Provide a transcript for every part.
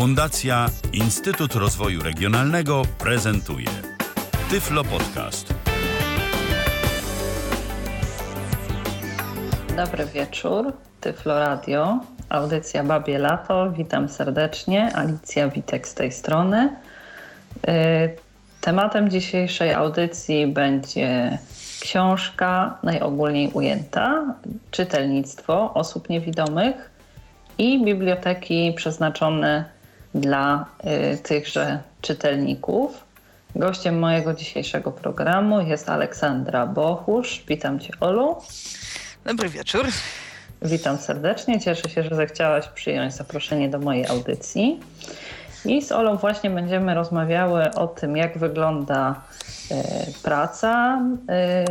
Fundacja Instytut Rozwoju Regionalnego prezentuje Tyflo Podcast. Dobry wieczór, Tyflo Radio, audycja Babie Lato. Witam serdecznie, Alicja Witek z tej strony. Y, tematem dzisiejszej audycji będzie książka najogólniej ujęta, czytelnictwo osób niewidomych i biblioteki przeznaczone dla y, tychże czytelników. Gościem mojego dzisiejszego programu jest Aleksandra Bochusz. Witam Cię, Olu. Dobry wieczór. Witam serdecznie. Cieszę się, że zechciałaś przyjąć zaproszenie do mojej audycji. I z Olą właśnie będziemy rozmawiały o tym, jak wygląda e, praca e,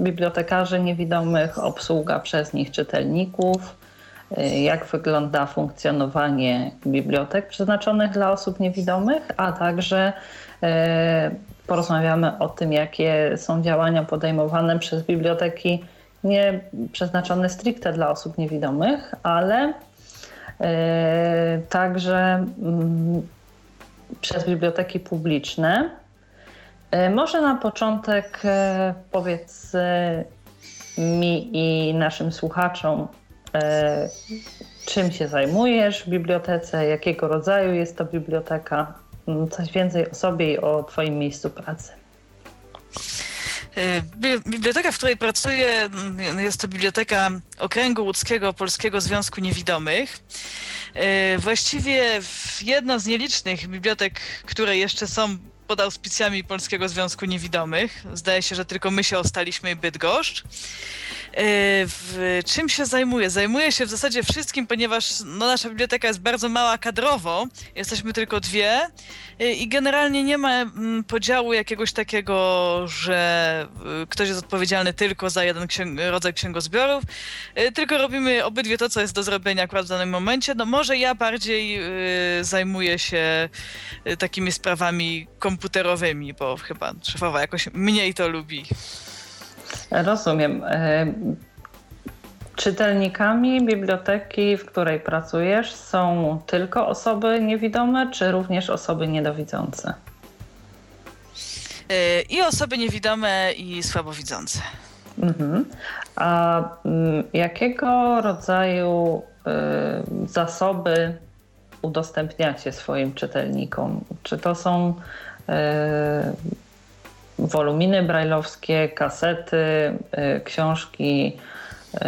bibliotekarzy niewidomych, obsługa przez nich czytelników, jak wygląda funkcjonowanie bibliotek przeznaczonych dla osób niewidomych, a także porozmawiamy o tym, jakie są działania podejmowane przez biblioteki nie przeznaczone stricte dla osób niewidomych, ale E, także mm, przez biblioteki publiczne. Może na początek powiedz mi i naszym słuchaczom, czym się zajmujesz w bibliotece, jakiego rodzaju jest to biblioteka, mm, coś więcej o sobie i o Twoim miejscu pracy. Biblioteka, w której pracuję, jest to Biblioteka Okręgu Łódzkiego Polskiego Związku Niewidomych. E, właściwie jedna z nielicznych bibliotek, które jeszcze są pod auspicjami Polskiego Związku Niewidomych. Zdaje się, że tylko my się ostaliśmy i Bydgoszcz. E, w czym się zajmuję? Zajmuję się w zasadzie wszystkim, ponieważ no, nasza biblioteka jest bardzo mała kadrowo, jesteśmy tylko dwie e, i generalnie nie ma mm, podziału jakiegoś takiego, że e, ktoś jest odpowiedzialny tylko za jeden księg rodzaj księgozbiorów, tylko robimy obydwie to, co jest do zrobienia akurat w danym momencie. No może ja bardziej zajmuję się takimi sprawami komputerowymi, bo chyba szefowa jakoś mniej to lubi. Rozumiem. E, czytelnikami biblioteki, w której pracujesz, są tylko osoby niewidome, czy również osoby niedowidzące? E, I osoby niewidome, i słabowidzące. Mhm. A mm, jakiego rodzaju e, zasoby udostępniacie swoim czytelnikom? Czy to są woluminy brajlowskie, kasety, y, książki y,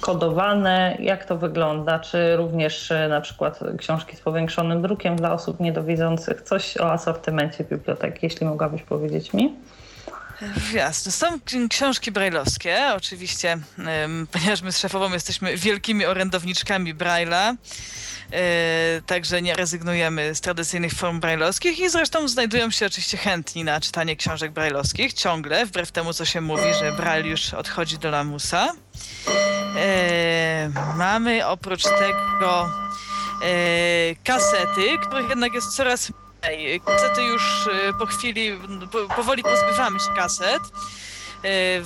kodowane. Jak to wygląda? Czy również y, na przykład książki z powiększonym drukiem dla osób niedowidzących? Coś o asortymencie biblioteki, jeśli mogłabyś powiedzieć mi? Jasne. Są książki brajlowskie, oczywiście, ponieważ my z szefową jesteśmy wielkimi orędowniczkami Braille'a. E, także nie rezygnujemy z tradycyjnych form brajlowskich i zresztą znajdują się oczywiście chętni na czytanie książek brajlowskich ciągle, wbrew temu co się mówi, że Braille już odchodzi do lamusa. E, mamy oprócz tego e, kasety, których jednak jest coraz mniej. Kasety już po chwili, po, powoli pozbywamy się kaset. E,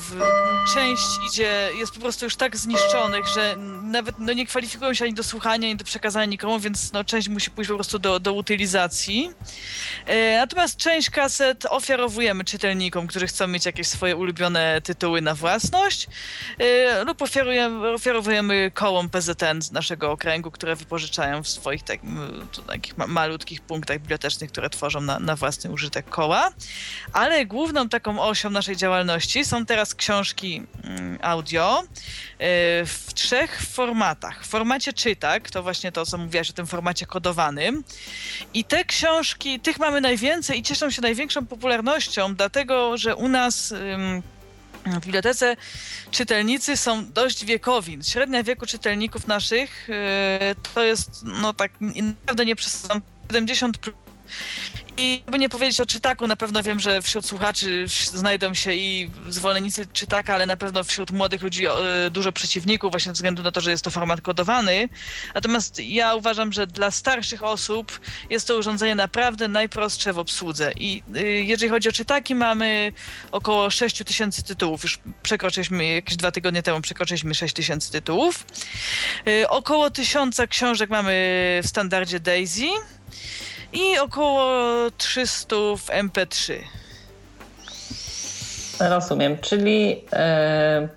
część idzie, jest po prostu już tak zniszczonych, że nawet no, nie kwalifikują się ani do słuchania, ani do przekazania nikomu, więc no, część musi pójść po prostu do, do utylizacji. E, natomiast część kaset ofiarowujemy czytelnikom, którzy chcą mieć jakieś swoje ulubione tytuły na własność e, lub ofiarujemy, ofiarowujemy kołom PZN z naszego okręgu, które wypożyczają w swoich tak, takich malutkich punktach bibliotecznych, które tworzą na, na własny użytek koła. Ale główną taką osią naszej działalności są teraz książki mm, audio y, w trzech formatach. W formacie czytak, to właśnie to, co mówiłaś o tym formacie kodowanym. I te książki, tych mamy najwięcej i cieszą się największą popularnością, dlatego że u nas w bibliotece czytelnicy są dość wiekowi. Średnia wieku czytelników naszych y, to jest, no tak naprawdę nie przesadzam, 70 plus I by nie powiedzieć o czytaku, na pewno wiem, że wśród słuchaczy znajdą się i zwolennicy czytaka, ale na pewno wśród młodych ludzi e, dużo przeciwników, właśnie ze względu na to, że jest to format kodowany. Natomiast ja uważam, że dla starszych osób jest to urządzenie naprawdę najprostsze w obsłudze. I e, jeżeli chodzi o czytaki, mamy około 6 tysięcy tytułów. Już przekroczyliśmy, jakieś dwa tygodnie temu przekroczyliśmy 6 tysięcy tytułów. E, około tysiąca książek mamy w standardzie Daisy i około 300 w MP3. Rozumiem, czyli e,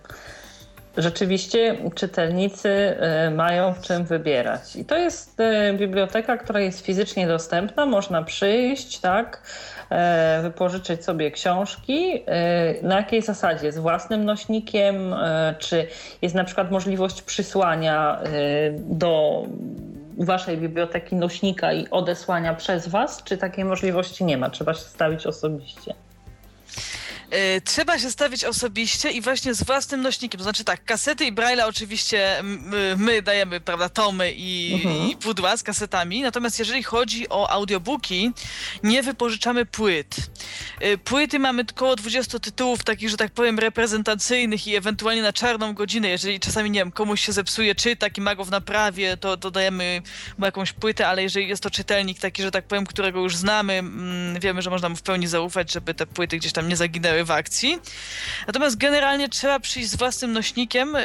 rzeczywiście czytelnicy e, mają w czym wybierać. I to jest e, biblioteka, która jest fizycznie dostępna, można przyjść, tak, e, wypożyczyć sobie książki. E, na jakiej zasadzie? Z własnym nośnikiem? E, czy jest na przykład możliwość przysłania do waszej biblioteki nośnika i odesłania przez was, czy takiej możliwości nie ma? Trzeba się stawić osobiście. E, trzeba się stawić osobiście i właśnie z własnym nośnikiem. To znaczy tak, kasety i braille oczywiście my dajemy, prawda, tomy i, mhm. i pudła z kasetami, natomiast jeżeli chodzi o audiobooki, nie wypożyczamy płyt. E, płyty mamy około 20 tytułów takich, że tak powiem, reprezentacyjnych i ewentualnie na czarną godzinę, jeżeli czasami, nie wiem, komuś się zepsuje czytak i ma go w naprawie, to, to dajemy mu jakąś płytę, ale jeżeli jest to czytelnik taki, że tak powiem, którego już znamy, wiemy, że można mu w pełni zaufać, żeby te płyty gdzieś tam nie zaginęły w akcji. Natomiast generalnie trzeba przyjść z własnym nośnikiem, e,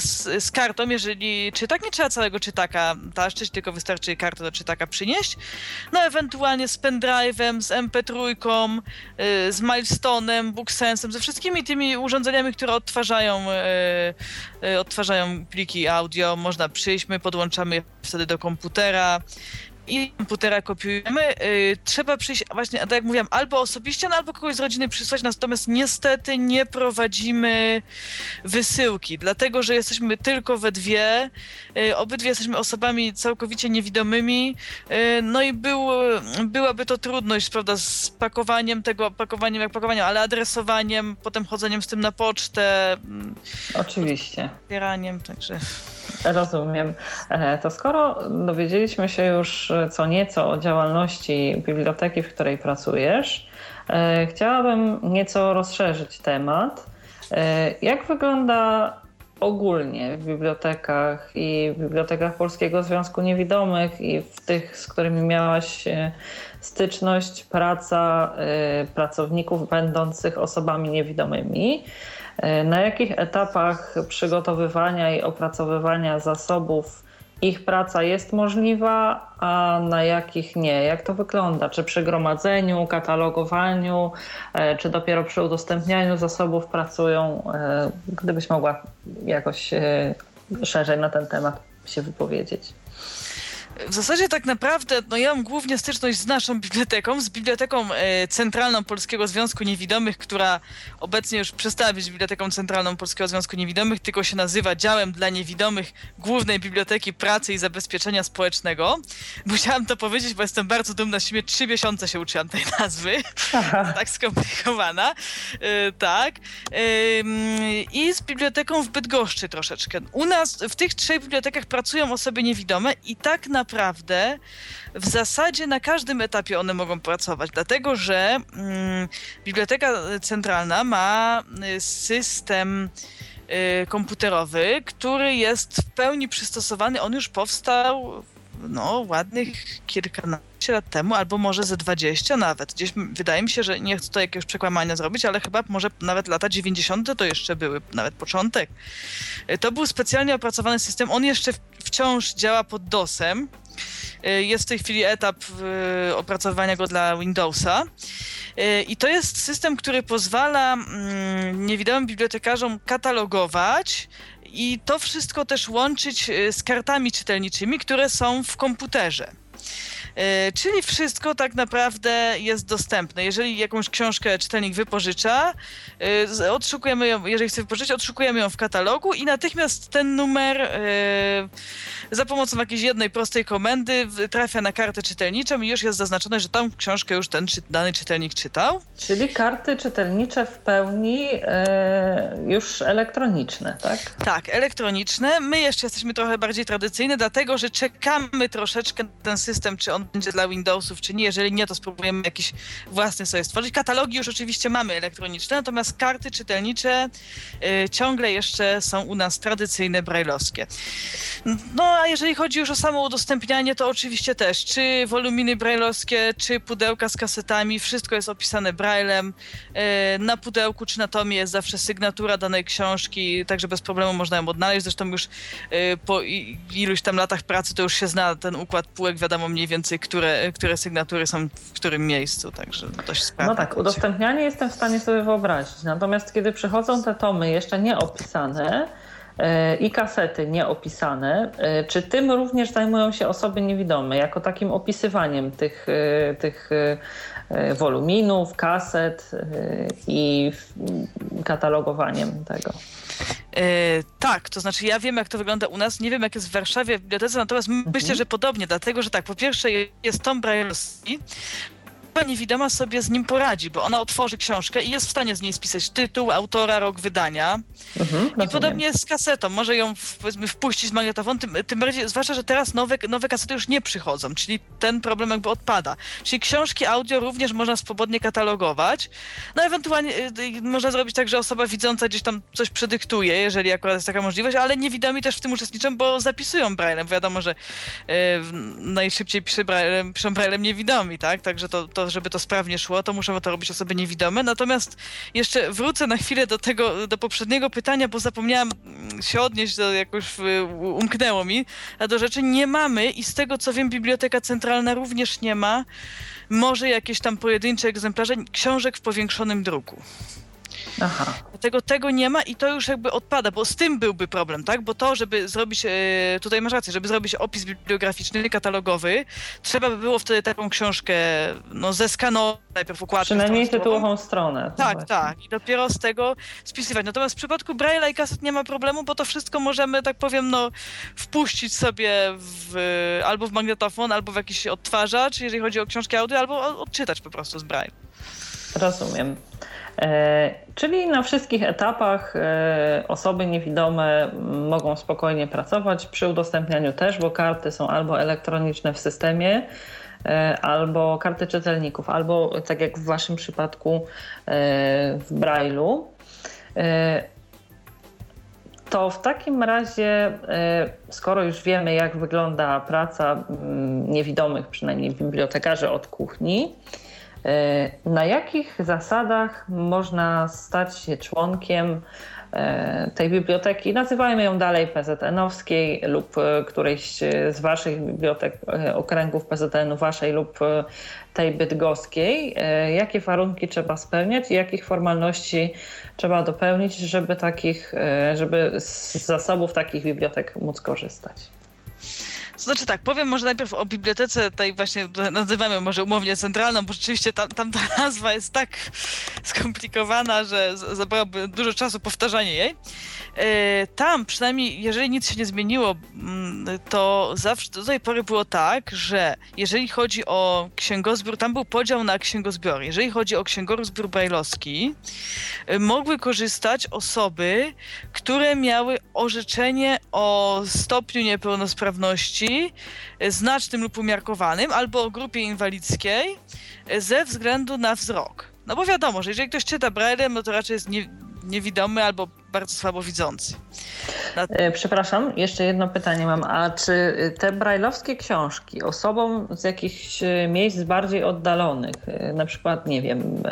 z, z kartą, jeżeli czytak, nie trzeba całego czytaka taszczyć, tylko wystarczy kartę do czytaka przynieść. No ewentualnie z pendrive'em, z MP3, e, z Milestone'em, BookSense'em, ze wszystkimi tymi urządzeniami, które odtwarzają, e, odtwarzają pliki audio. Można przyjść, my podłączamy wtedy do komputera i komputera kopiujemy. Yy, trzeba przyjść, właśnie, tak jak mówiłam, albo osobiście, no, albo kogoś z rodziny przysłać, natomiast niestety nie prowadzimy wysyłki, dlatego, że jesteśmy tylko we dwie, yy, obydwie jesteśmy osobami całkowicie niewidomymi, yy, no i był, byłaby to trudność, prawda, z pakowaniem tego, pakowaniem jak pakowaniem, ale adresowaniem, potem chodzeniem z tym na pocztę. Mm, Oczywiście. Zbieraniem, także... Rozumiem. E, to skoro dowiedzieliśmy się już co nieco o działalności biblioteki, w której pracujesz, e, chciałabym nieco rozszerzyć temat. E, jak wygląda ogólnie w bibliotekach i w bibliotekach Polskiego Związku Niewidomych i w tych, z którymi miałaś styczność, praca pracowników będących osobami niewidomymi? E, na jakich etapach przygotowywania i opracowywania zasobów ich praca jest możliwa, a na jakich nie? Jak to wygląda? Czy przy gromadzeniu, katalogowaniu, e, czy dopiero przy udostępnianiu zasobów pracują? E, gdybyś mogła jakoś szerzej na ten temat się wypowiedzieć. W zasadzie tak naprawdę no ja mam głównie styczność z naszą biblioteką, z Biblioteką e, Centralną Polskiego Związku Niewidomych, która obecnie już przestała być Biblioteką Centralną Polskiego Związku Niewidomych, tylko się nazywa Działem dla Niewidomych Głównej Biblioteki Pracy i Zabezpieczenia Społecznego. Musiałam to powiedzieć, bo jestem bardzo dumna z siebie. Trzy miesiące się uczyłam tej nazwy. tak skomplikowana. E, tak. I z Biblioteką w Bydgoszczy troszeczkę. U nas w tych trzech bibliotekach pracują osoby niewidome i tak naprawdę naprawdę w zasadzie na każdym etapie one mogą pracować, dlatego że mm, Biblioteka Centralna ma y, system y, komputerowy, który jest w pełni przystosowany. On już powstał no, ładnych kilkanaście lat temu, albo może ze 20 nawet. Gdzieś wydaje mi się, że nie chcę to jakiegoś przekłamania zrobić, ale chyba może nawet lata 90. to jeszcze były, nawet początek. Y, to był specjalnie opracowany system. On jeszcze wciąż działa pod DOSem. Y, jest w tej chwili etap y, opracowywania go dla Windowsa. Y, I to jest system, który pozwala mm, niewidomym bibliotekarzom katalogować i to wszystko też łączyć z kartami czytelniczymi, które są w komputerze. Czyli wszystko tak naprawdę jest dostępne. Jeżeli jakąś książkę czytelnik wypożycza, odszukujemy ją, jeżeli chce wypożyczyć, odszukujemy ją w katalogu i natychmiast ten numer za pomocą jakiejś jednej prostej komendy trafia na kartę czytelniczą i już jest zaznaczone, że tą książkę już ten czy, dany czytelnik czytał. Czyli karty czytelnicze w pełni e, już elektroniczne, tak? Tak, elektroniczne. My jeszcze jesteśmy trochę bardziej tradycyjne, dlatego że czekamy troszeczkę na ten system, czy on będzie dla Windowsów, czy nie. Jeżeli nie, to spróbujemy jakiś własny sobie stworzyć. Katalogi już oczywiście mamy elektroniczne, natomiast karty czytelnicze y, ciągle jeszcze są u nas tradycyjne, brajlowskie. No a jeżeli chodzi już o samo udostępnianie, to oczywiście też, czy woluminy brajlowskie, czy pudełka z kasetami, wszystko jest opisane braillem. Y, na pudełku czy na tomie jest zawsze sygnatura danej książki, także bez problemu można ją odnaleźć. Zresztą już y, po iluś tam latach pracy to już się zna ten układ półek, wiadomo mniej więcej, które, które sygnatury są w którym miejscu, także dość sprawnie. No tak, udostępnianie jestem w stanie sobie wyobrazić. Natomiast kiedy przychodzą te tomy jeszcze nieopisane, e, i kasety nieopisane. E, czy tym również zajmują się osoby niewidome, jako takim opisywaniem tych, e, tych woluminów, kaset i katalogowaniem tego? tak, to znaczy ja wiem, jak to wygląda u nas, nie wiem, jak jest w Warszawie w bibliotece, natomiast mhm. myślę, że podobnie, dlatego, że tak, po pierwsze jest tom Braille'owski, niewidoma sobie z nim poradzi, bo ona otworzy książkę i jest w stanie z niej spisać tytuł, autora, rok wydania. Mhm, I podobnie jest z kasetą. Może ją powiedzmy wpuścić z magnetofon, tym, tym bardziej, zwłaszcza, że teraz nowe, nowe kasety już nie przychodzą, czyli ten problem jakby odpada. Czyli książki audio również można swobodnie katalogować. No ewentualnie y, y, można zrobić tak, że osoba widząca gdzieś tam coś przedyktuje, jeżeli akurat jest taka możliwość, ale niewidomi też w tym uczestniczą, bo zapisują braillem. Wiadomo, że y, najszybciej pisze braillem, piszą braillem niewidomi, tak? Także to, to żeby to sprawnie szło, to muszą to robić osoby niewidome. Natomiast jeszcze wrócę na chwilę do tego, do poprzedniego pytania, bo zapomniałam się odnieść, do jakoś umknęło mi, a do rzeczy nie mamy i z tego co wiem, Biblioteka Centralna również nie ma, może jakieś tam pojedyncze egzemplarze książek w powiększonym druku. Aha. Dlatego tego nie ma i to już jakby odpada, bo z tym byłby problem, tak? Bo to, żeby zrobić, e, tutaj masz rację, żeby zrobić opis bibliograficzny, katalogowy, trzeba by było wtedy taką książkę, no zeskanować najpierw układkę. Przynajmniej tytułową stronę. Tak, właśnie. tak. I dopiero z tego spisywać. Natomiast w przypadku Braille'a i kaset nie ma problemu, bo to wszystko możemy, tak powiem, no wpuścić sobie w, albo w magnetofon, albo w jakiś odtwarzacz, jeżeli chodzi o książki audio, albo odczytać po prostu z Braille. Rozumiem. E, czyli na wszystkich etapach e, osoby niewidome mogą spokojnie pracować przy udostępnianiu też, bo karty są albo elektroniczne w systemie, e, albo karty czytelników, albo tak jak w Waszym przypadku w Braille'u. To w takim razie, skoro już wiemy, jak wygląda praca niewidomych, przynajmniej bibliotekarzy od kuchni, na jakich zasadach można stać się członkiem e, tej biblioteki? Nazywajmy ją dalej PZN-owskiej lub e, którejś z Waszych bibliotek, okręgów PZN-u, Waszej lub tej bydgoskiej. Jakie warunki trzeba spełniać i jakich formalności trzeba dopełnić, żeby, takich, żeby z zasobów takich bibliotek móc korzystać? Znaczy tak, powiem może najpierw o bibliotece, tej właśnie nazywamy może umownie centralną, bo rzeczywiście tam, tam ta nazwa jest tak skomplikowana, że zabrałoby dużo czasu powtarzanie jej. E, tam przynajmniej, jeżeli nic się nie zmieniło, mm, to zawsze do tej pory było tak, że jeżeli chodzi o księgozbiór, tam był podział na księgozbiory. Jeżeli chodzi o księgozbiór brajlowski, e, mogły korzystać osoby, które miały orzeczenie o stopniu niepełnosprawności e, znacznym lub umiarkowanym albo o grupie inwalidzkiej ze względu na wzrok. No bo wiadomo, że jeżeli ktoś czyta braillem, no to raczej jest nie, niewidomy albo bardzo słabo widzący. Na... E, przepraszam, jeszcze jedno pytanie mam. A czy te brajlowskie książki osobom z jakichś e, miejsc bardziej oddalonych, e, na przykład, nie wiem,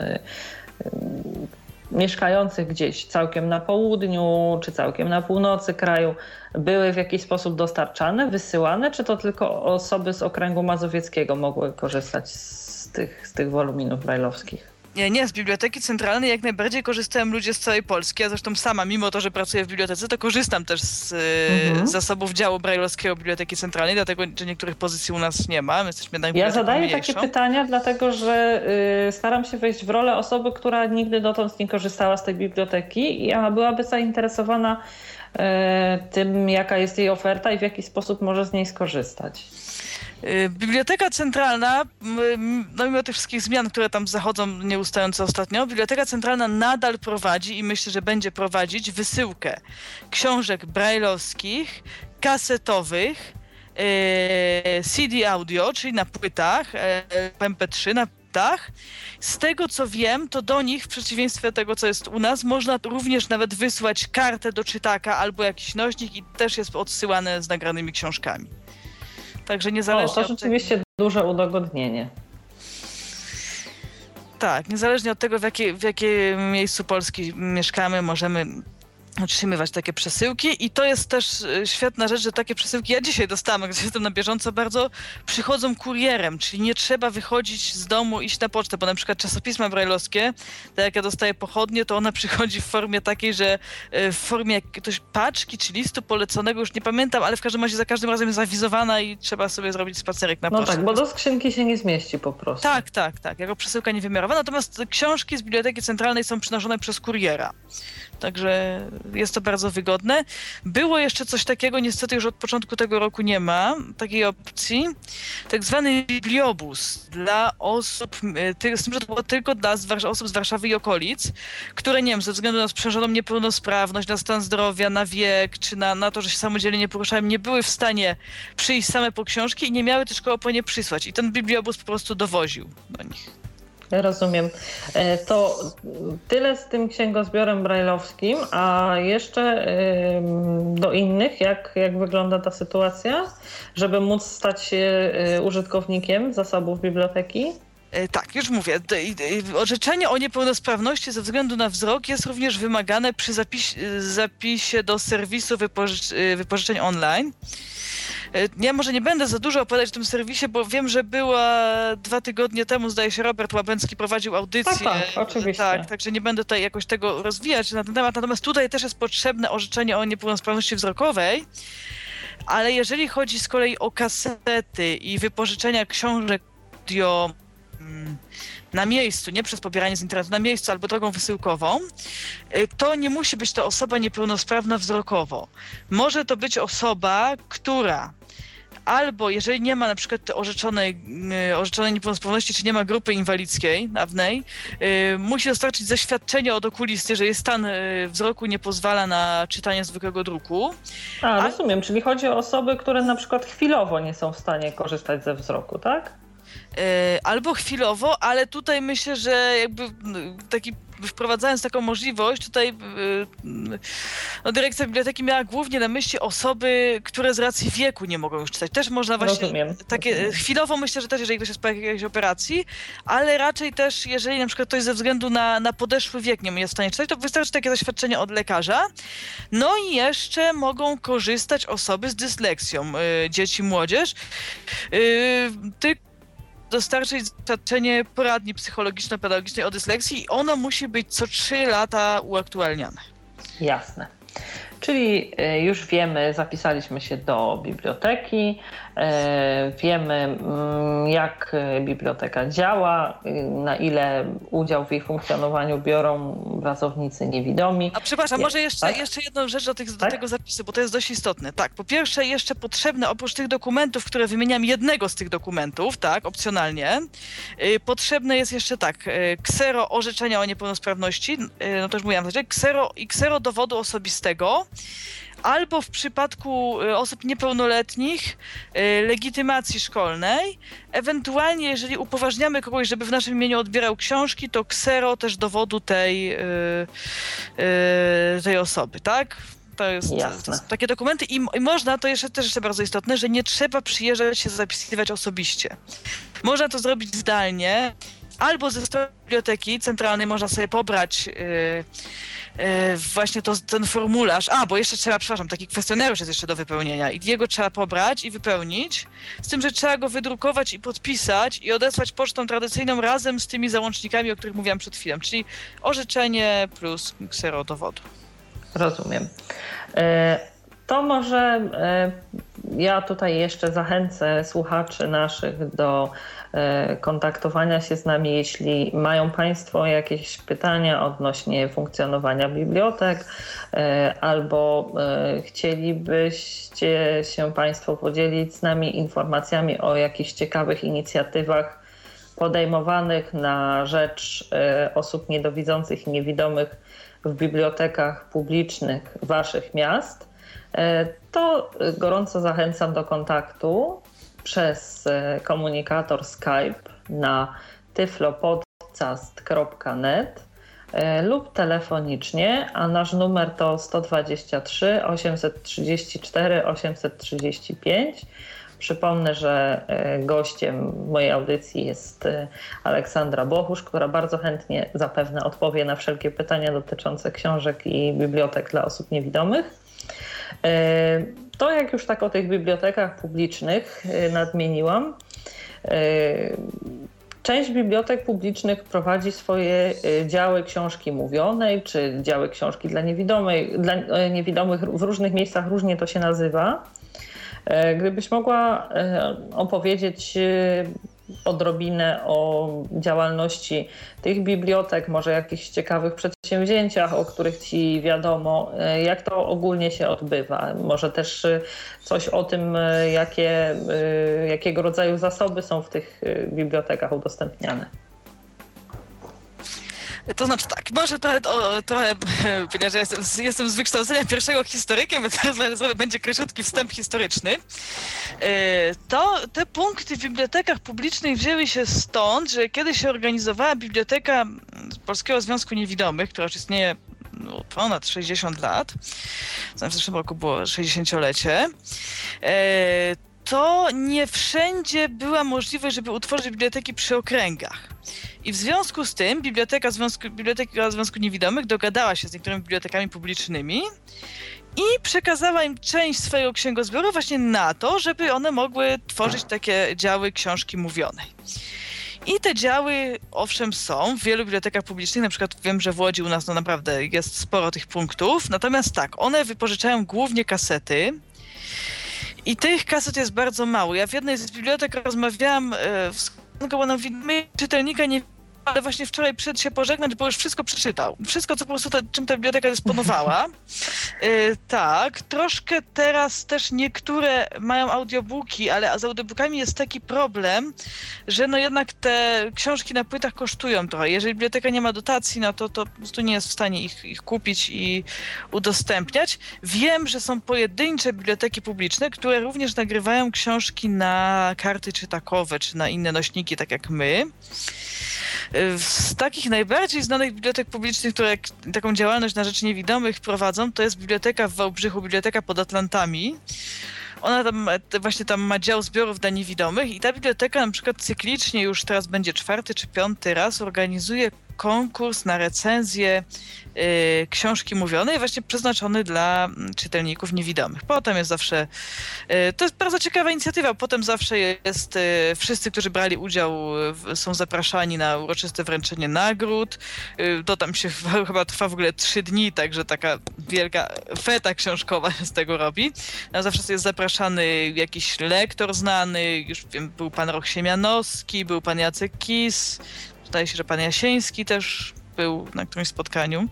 mieszkających gdzieś całkiem na południu czy całkiem na północy kraju, były w jakiś sposób dostarczane, wysyłane, czy to tylko osoby z okręgu mazowieckiego mogły korzystać z tych, z tych woluminów brajlowskich? Nie, nie, z Biblioteki Centralnej jak najbardziej korzystają ludzie z całej Polski. Ja zresztą sama, mimo to, że pracuję w bibliotece, to korzystam też z mhm. zasobów działu brajlowskiego Biblioteki Centralnej, dlatego że niektórych pozycji u nas nie ma. My jesteśmy Ja zadaję mniejszą. takie pytania, dlatego że y, staram się wejść w rolę osoby, która nigdy dotąd nie korzystała z tej biblioteki i byłaby zainteresowana tym jaka jest jej oferta i w jaki sposób może z niej skorzystać. Y, Biblioteka Centralna, no mimo tych wszystkich zmian, które tam zachodzą nieustająco ostatnio, Biblioteka Centralna nadal prowadzi i myślę, że będzie prowadzić wysyłkę książek brajlowskich, kasetowych, y, CD audio, czyli na płytach, MP3 na płytach. Z tego co wiem, to do nich, w przeciwieństwie do tego, co jest u nas, można również nawet wysłać kartę do czytaka albo jakiś nośnik i też jest odsyłane z nagranymi książkami. Także niezależnie o, to rzeczywiście tego... duże udogodnienie. Tak, niezależnie od tego, w, jakie, w jakim miejscu Polski mieszkamy, możemy otrzymywać takie przesyłki i to jest też e, świetna rzecz, że takie przesyłki, ja dzisiaj dostałam, gdzie jestem na bieżąco bardzo, przychodzą kurierem, czyli nie trzeba wychodzić z domu, iść na pocztę, bo na przykład czasopisma brajlowskie, tak jak ja dostaję pochodnie, to ona przychodzi w formie takiej, że e, w formie jakiegoś paczki czy listu poleconego, już nie pamiętam, ale w każdym razie za każdym razem jest awizowana i trzeba sobie zrobić spacerek na no pocztę. No tak, bo do skrzynki się nie zmieści po prostu. Tak, tak, tak, jako przesyłka niewymiarowa, natomiast książki z Biblioteki Centralnej są przynoszone przez kuriera. Także jest to bardzo wygodne. Było jeszcze coś takiego, niestety już od początku tego roku nie ma takiej opcji. Tak zwany bibliobus dla osób, e, z tym, że to było tylko dla osób z Warszawy i okolic, które nie wiem, ze względu na sprzężoną niepełnosprawność, na stan zdrowia, na wiek, czy na, na to, że się samodzielnie nie poruszają, nie były w stanie przyjść same po książki i nie miały też kogo po nie przysłać. I ten bibliobus po prostu dowoził do nich. Rozumiem. E, to tyle z tym księgozbiorem brajlowskim, a jeszcze do innych, jak, jak wygląda ta sytuacja, żeby móc stać się e, użytkownikiem zasobów biblioteki? E, tak, już mówię. Orzeczenie o niepełnosprawności ze względu na wzrok jest również wymagane przy zapisie do serwisu wypożycz wypożyczeń online. E, ja może nie będę za dużo opowiadać o tym serwisie, bo wiem, że była dwa tygodnie temu, zdaje się, Robert Łabęcki prowadził audycję. Tak, tak, oczywiście. Tak, także nie będę tutaj jakoś tego rozwijać na ten temat. Natomiast tutaj też jest potrzebne orzeczenie o niepełnosprawności wzrokowej. Ale jeżeli chodzi z kolei o kasety i wypożyczenia książek audio mm, na miejscu, nie przez pobieranie z internetu, na miejscu albo drogą wysyłkową, y, to nie musi być to osoba niepełnosprawna wzrokowo. Może to być osoba, która albo jeżeli nie ma na przykład orzeczonej, y, orzeczonej niepełnosprawności, czy nie ma grupy inwalidzkiej dawnej, yy, musi dostarczyć zaświadczenie od okulisty, że jej stan wzroku nie pozwala na czytanie zwykłego druku. A, rozumiem, czyli chodzi o osoby, które na przykład chwilowo nie są w stanie korzystać ze wzroku, tak? E, albo chwilowo, ale tutaj myślę, że jakby taki wprowadzając taką możliwość, tutaj e, no, dyrekcja biblioteki miała głównie na myśli osoby, które z racji wieku nie mogą już czytać. Też można właśnie Rozumiem. takie Rozumiem. chwilowo myślę, że też jeżeli ktoś jest po jakiejś operacji, ale raczej też jeżeli na przykład ktoś ze względu na, na podeszły wiek nie jest w stanie czytać, to wystarczy takie zaświadczenie od lekarza. No i jeszcze mogą korzystać osoby z dysleksją, y, dzieci, młodzież. Y, ty dostarczyć doświadczenie poradni psychologiczno-pedagogicznej o dysleksji i ono musi być co 3 lata uaktualniane. Jasne. Czyli e, już wiemy, zapisaliśmy się do biblioteki, wiemy mm, jak e, biblioteka działa, na ile udział w jej funkcjonowaniu biorą pracownicy niewidomi. A przepraszam, może jeszcze, tak? jeszcze jedną rzecz do, tych, do tak? tego zapisu, bo to jest dość istotne. Tak, po pierwsze jeszcze potrzebne oprócz tych dokumentów, które wymieniam, jednego z tych dokumentów, tak, opcjonalnie, potrzebne jest jeszcze tak, ksero orzeczenia o niepełnosprawności, no to już mówiłam, ksero i ksero dowodu osobistego, albo w przypadku y, osób niepełnoletnich y, legitymacji szkolnej. Ewentualnie, jeżeli upoważniamy kogoś, żeby w naszym imieniu odbierał książki, to ksero też dowodu tej, y, tej osoby, tak? To jest, to jest, takie dokumenty i, i, można, to jeszcze też jeszcze bardzo istotne, że nie trzeba przyjeżdżać się zapisywać osobiście. Można to zrobić zdalnie, albo ze strony biblioteki centralnej można sobie pobrać yy, właśnie to, ten formularz. A, bo jeszcze trzeba, przepraszam, taki kwestionariusz jest jeszcze do wypełnienia i jego trzeba pobrać i wypełnić, z tym, że trzeba go wydrukować i podpisać i odesłać pocztą tradycyjną razem z tymi załącznikami, o których mówiłam przed chwilą, czyli orzeczenie plus ksero dowodu. Rozumiem. E To może e, ja tutaj jeszcze zachęcę słuchaczy naszych do e, kontaktowania się z nami, jeśli mają Państwo jakieś pytania odnośnie funkcjonowania bibliotek e, albo chcielibyście się Państwo podzielić z nami informacjami o jakichś ciekawych inicjatywach podejmowanych na rzecz osób niedowidzących i niewidomych w bibliotekach publicznych Waszych miast E, to gorąco zachęcam do kontaktu przez e, komunikator Skype na tyflopodcast.net e, lub telefonicznie, a nasz numer to 123 834 835. Przypomnę, że gościem mojej audycji jest Aleksandra Bochusz, która bardzo chętnie zapewne odpowie na wszelkie pytania dotyczące książek i bibliotek dla osób niewidomych. To jak już tak o tych bibliotekach publicznych e, nadmieniłam, e, Część bibliotek publicznych prowadzi swoje działy książki mówionej, czy działy książki dla, niewidomej, dla niewidomych. W różnych miejscach różnie to się nazywa. Gdybyś mogła opowiedzieć odrobinę o działalności tych bibliotek, może jakichś ciekawych przedsięwzięciach, o których Ci wiadomo, e, jak to ogólnie się odbywa. Może też e, coś o tym, e, jakie, jakiego rodzaju zasoby są w tych bibliotekach udostępniane. To znaczy tak, może trochę, o, trochę ponieważ ja jestem, jestem z wykształcenia pierwszego historykiem, więc teraz będzie króciutki wstęp historyczny. E, to te punkty w bibliotekach publicznych wzięły się stąd, że kiedy się organizowała biblioteka Polskiego Związku Niewidomych, która już istnieje no, ponad 60 lat, w zeszłym roku było 60-lecie, e, to nie wszędzie była możliwość, żeby utworzyć biblioteki przy okręgach. I w związku z tym Biblioteka Związku, Biblioteka Związku Niewidomych dogadała się z niektórymi bibliotekami publicznymi i przekazała im część swojego księgozbioru właśnie na to, żeby one mogły tworzyć takie działy książki mówionej. I te działy, owszem, są w wielu bibliotekach publicznych, na przykład wiem, że w Łodzi u nas no naprawdę jest sporo tych punktów, natomiast tak, one wypożyczają głównie kasety, i tych kaset jest bardzo mało. Ja w jednej z bibliotek rozmawiałam e, z bo nam czytelnika nie ale właśnie wczoraj przyszedł się pożegnać, bo już wszystko przeczytał. Wszystko, co po prostu ta, czym ta biblioteka dysponowała. Yy, tak, troszkę teraz też niektóre mają audiobooki, ale z audiobookami jest taki problem, że no jednak te książki na płytach kosztują trochę. Jeżeli biblioteka nie ma dotacji, no to, to po prostu nie jest w stanie ich, ich kupić i udostępniać. Wiem, że są pojedyncze biblioteki publiczne, które również nagrywają książki na karty czytakowe, czy na inne nośniki, tak jak my. Z takich najbardziej znanych bibliotek publicznych, które taką działalność na rzecz niewidomych prowadzą, to jest biblioteka w Wałbrzychu, Biblioteka pod Atlantami. Ona tam właśnie tam ma dział zbiorów dla niewidomych i ta biblioteka na przykład cyklicznie już teraz będzie czwarty czy piąty raz organizuje konkurs na recenzję y, książki mówionej, właśnie przeznaczony dla mm, czytelników niewidomych. Potem jest zawsze, y, to jest bardzo ciekawa inicjatywa, potem zawsze jest, y, wszyscy, którzy brali udział są zapraszani na uroczyste wręczenie nagród. To tam się chyba trwa w ogóle trzy dni, także taka wielka feta książkowa z tego robi. No, zawsze jest zapraszany jakiś lektor znany, już wiem, był pan Roch Siemianowski, był pan Jacek Kis, Zdaje się, że pan Jasieński też był na którymś spotkaniu.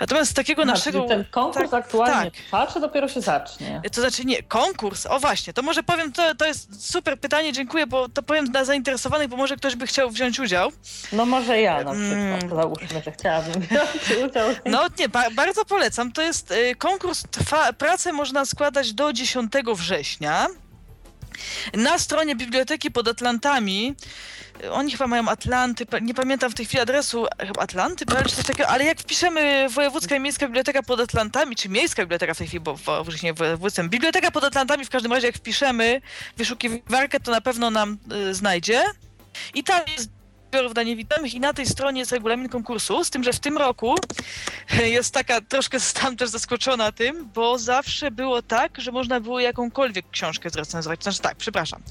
Natomiast takiego znaczy, naszego... Ten konkurs tak, aktualnie tak. trwa, czy dopiero się zacznie? To znaczy nie, konkurs, o właśnie, to może powiem, to, to jest super pytanie, dziękuję, bo to powiem dla zainteresowanych, bo może ktoś by chciał wziąć udział. No może ja na przykład, mm. załóżmy, że chciałabym wziąć udział. No nie, ba bardzo polecam, to jest y, konkurs, trwa, pracę można składać do 10 września. Na stronie Biblioteki pod Atlantami oni chyba mają Atlanty, nie pamiętam w tej chwili adresu, chyba Atlanty, czy coś takiego, ale jak wpiszemy Wojewódzka i Miejska Biblioteka pod Atlantami, czy Miejska Biblioteka w tej chwili, bo w nie województwem, Biblioteka pod Atlantami w każdym razie jak wpiszemy wyszukiwarkę, to na pewno nam y, znajdzie. I tam jest dla niewidomych i na tej stronie jest regulamin konkursu, z tym, że w tym roku jest taka, troszkę zostałam też zaskoczona tym, bo zawsze było tak, że można było jakąkolwiek książkę zrecenzować. Znaczy tak, przepraszam.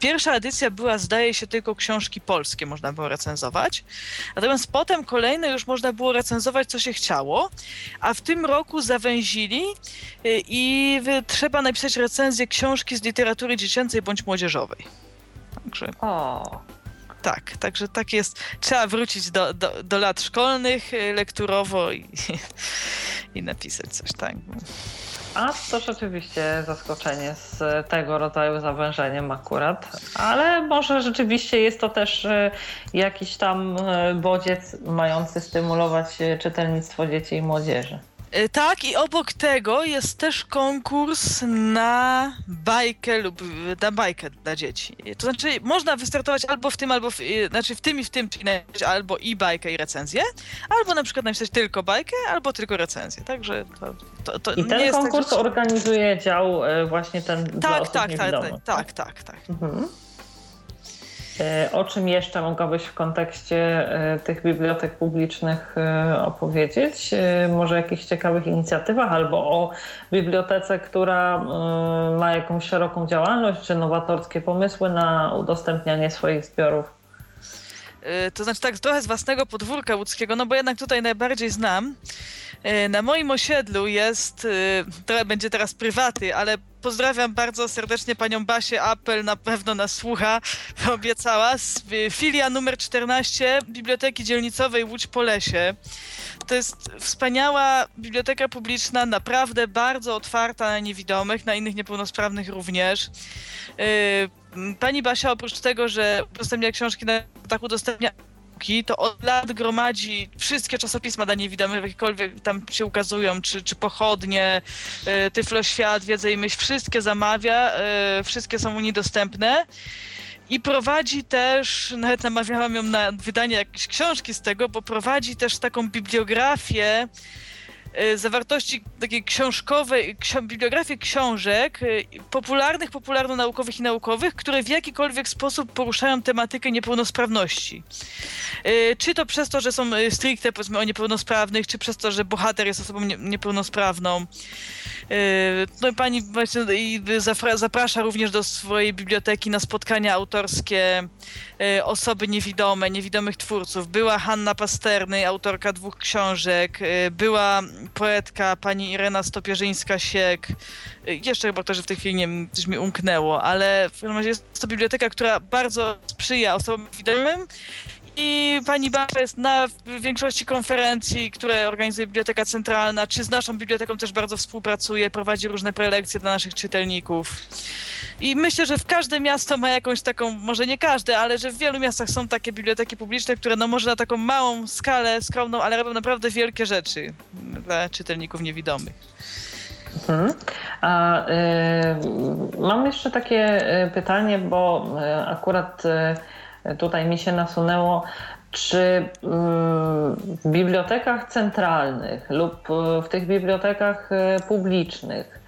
Pierwsza edycja była, zdaje się, tylko książki polskie można było recenzować, natomiast potem kolejne już można było recenzować, co się chciało, a w tym roku zawęzili y, i trzeba napisać recenzję książki z literatury dziecięcej bądź młodzieżowej. Także... O tak, także tak jest. Trzeba wrócić do, do, do lat szkolnych y, lekturowo i, i napisać coś tak. A to rzeczywiście zaskoczenie z tego rodzaju zawężeniem akurat, ale może rzeczywiście jest to też y, jakiś tam y, bodziec mający stymulować czytelnictwo dzieci i młodzieży. E, tak, i obok tego jest też konkurs na bajkę lub na bajkę dla dzieci. To znaczy, można wystartować albo w tym, albo w, e, znaczy w tym i w tym, czyli albo i bajkę, i recenzję, albo na przykład napisać tylko bajkę, albo tylko recenzję. Także to, to, to I ten nie konkurs jest tak, że... organizuje dział e, właśnie ten tak, dla osób tak, tak, tak, tak, tak, tak. Mhm. E, o czym jeszcze mogłabyś w kontekście e, tych bibliotek publicznych e, opowiedzieć? Może o jakichś ciekawych inicjatywach albo o bibliotece, która ma jakąś szeroką działalność czy nowatorskie pomysły na udostępnianie swoich zbiorów? To znaczy tak trochę z własnego podwórka łódzkiego, no bo jednak tutaj najbardziej znam. Na moim osiedlu jest, trochę będzie teraz prywaty, ale pozdrawiam bardzo serdecznie panią Basię. Apel na pewno nas słucha. Obiecała. Filia numer 14 Biblioteki Dzielnicowej Łódź po lesie. To jest wspaniała biblioteka publiczna, naprawdę bardzo otwarta na niewidomych, na innych niepełnosprawnych również. Yy, pani Basia oprócz tego, że udostępnia książki na tak udostępnia to od lat gromadzi wszystkie czasopisma dla niewidomych, jakiekolwiek tam się ukazują, czy, czy pochodnie, y, Tyflo Świat, Wiedza i Myśl, wszystkie zamawia, y, wszystkie są u niej dostępne. I prowadzi też, nawet namawiałam ją na wydanie jakiejś książki z tego, bo prowadzi też taką bibliografię zawartości takiej książkowej, bibliografię książek y, popularnych, popularno-naukowych i naukowych, które w jakikolwiek sposób poruszają tematykę niepełnosprawności. Y, czy to przez to, że są stricte powiedzmy o niepełnosprawnych, czy przez to, że bohater jest osobą niepełnosprawną. No i pani właśnie zaprasza również do swojej biblioteki na spotkania autorskie osoby niewidome, niewidomych twórców. Była Hanna Pasterny, autorka dwóch książek, była poetka pani Irena Stopierzyńska-Siek. Jeszcze chyba to, że w tej chwili nie wiem, coś mi umknęło, ale w każdym razie jest to biblioteka, która bardzo sprzyja osobom widomym i pani Barbara jest na większości konferencji, które organizuje Biblioteka Centralna, czy z naszą biblioteką też bardzo współpracuje, prowadzi różne prelekcje dla naszych czytelników. I myślę, że w każde miasto ma jakąś taką, może nie każde, ale że w wielu miastach są takie biblioteki publiczne, które no może na taką małą skalę, skromną, ale robią naprawdę wielkie rzeczy dla czytelników niewidomych. Mhm. A, y, mam jeszcze takie y, pytanie, bo y, akurat y, tutaj mi się nasunęło, czy w bibliotekach centralnych lub w tych bibliotekach publicznych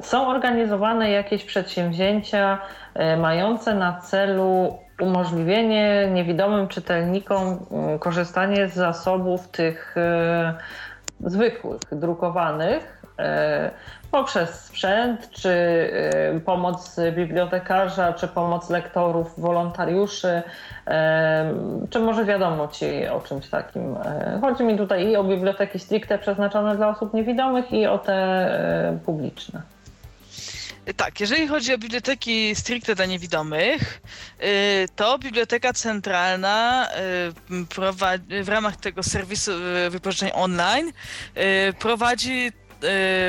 są organizowane jakieś przedsięwzięcia e, mające na celu umożliwienie niewidomym czytelnikom mm, korzystanie z zasobów tych e, zwykłych, drukowanych poprzez sprzęt, czy y, pomoc bibliotekarza, czy pomoc lektorów, wolontariuszy, czy może wiadomo Ci o czymś takim. E, chodzi mi tutaj i o biblioteki stricte przeznaczone dla osób niewidomych, i o te e, publiczne. Tak, jeżeli chodzi o biblioteki stricte dla niewidomych, y, to Biblioteka Centralna y, w ramach tego serwisu wypożyczeń online prowadzi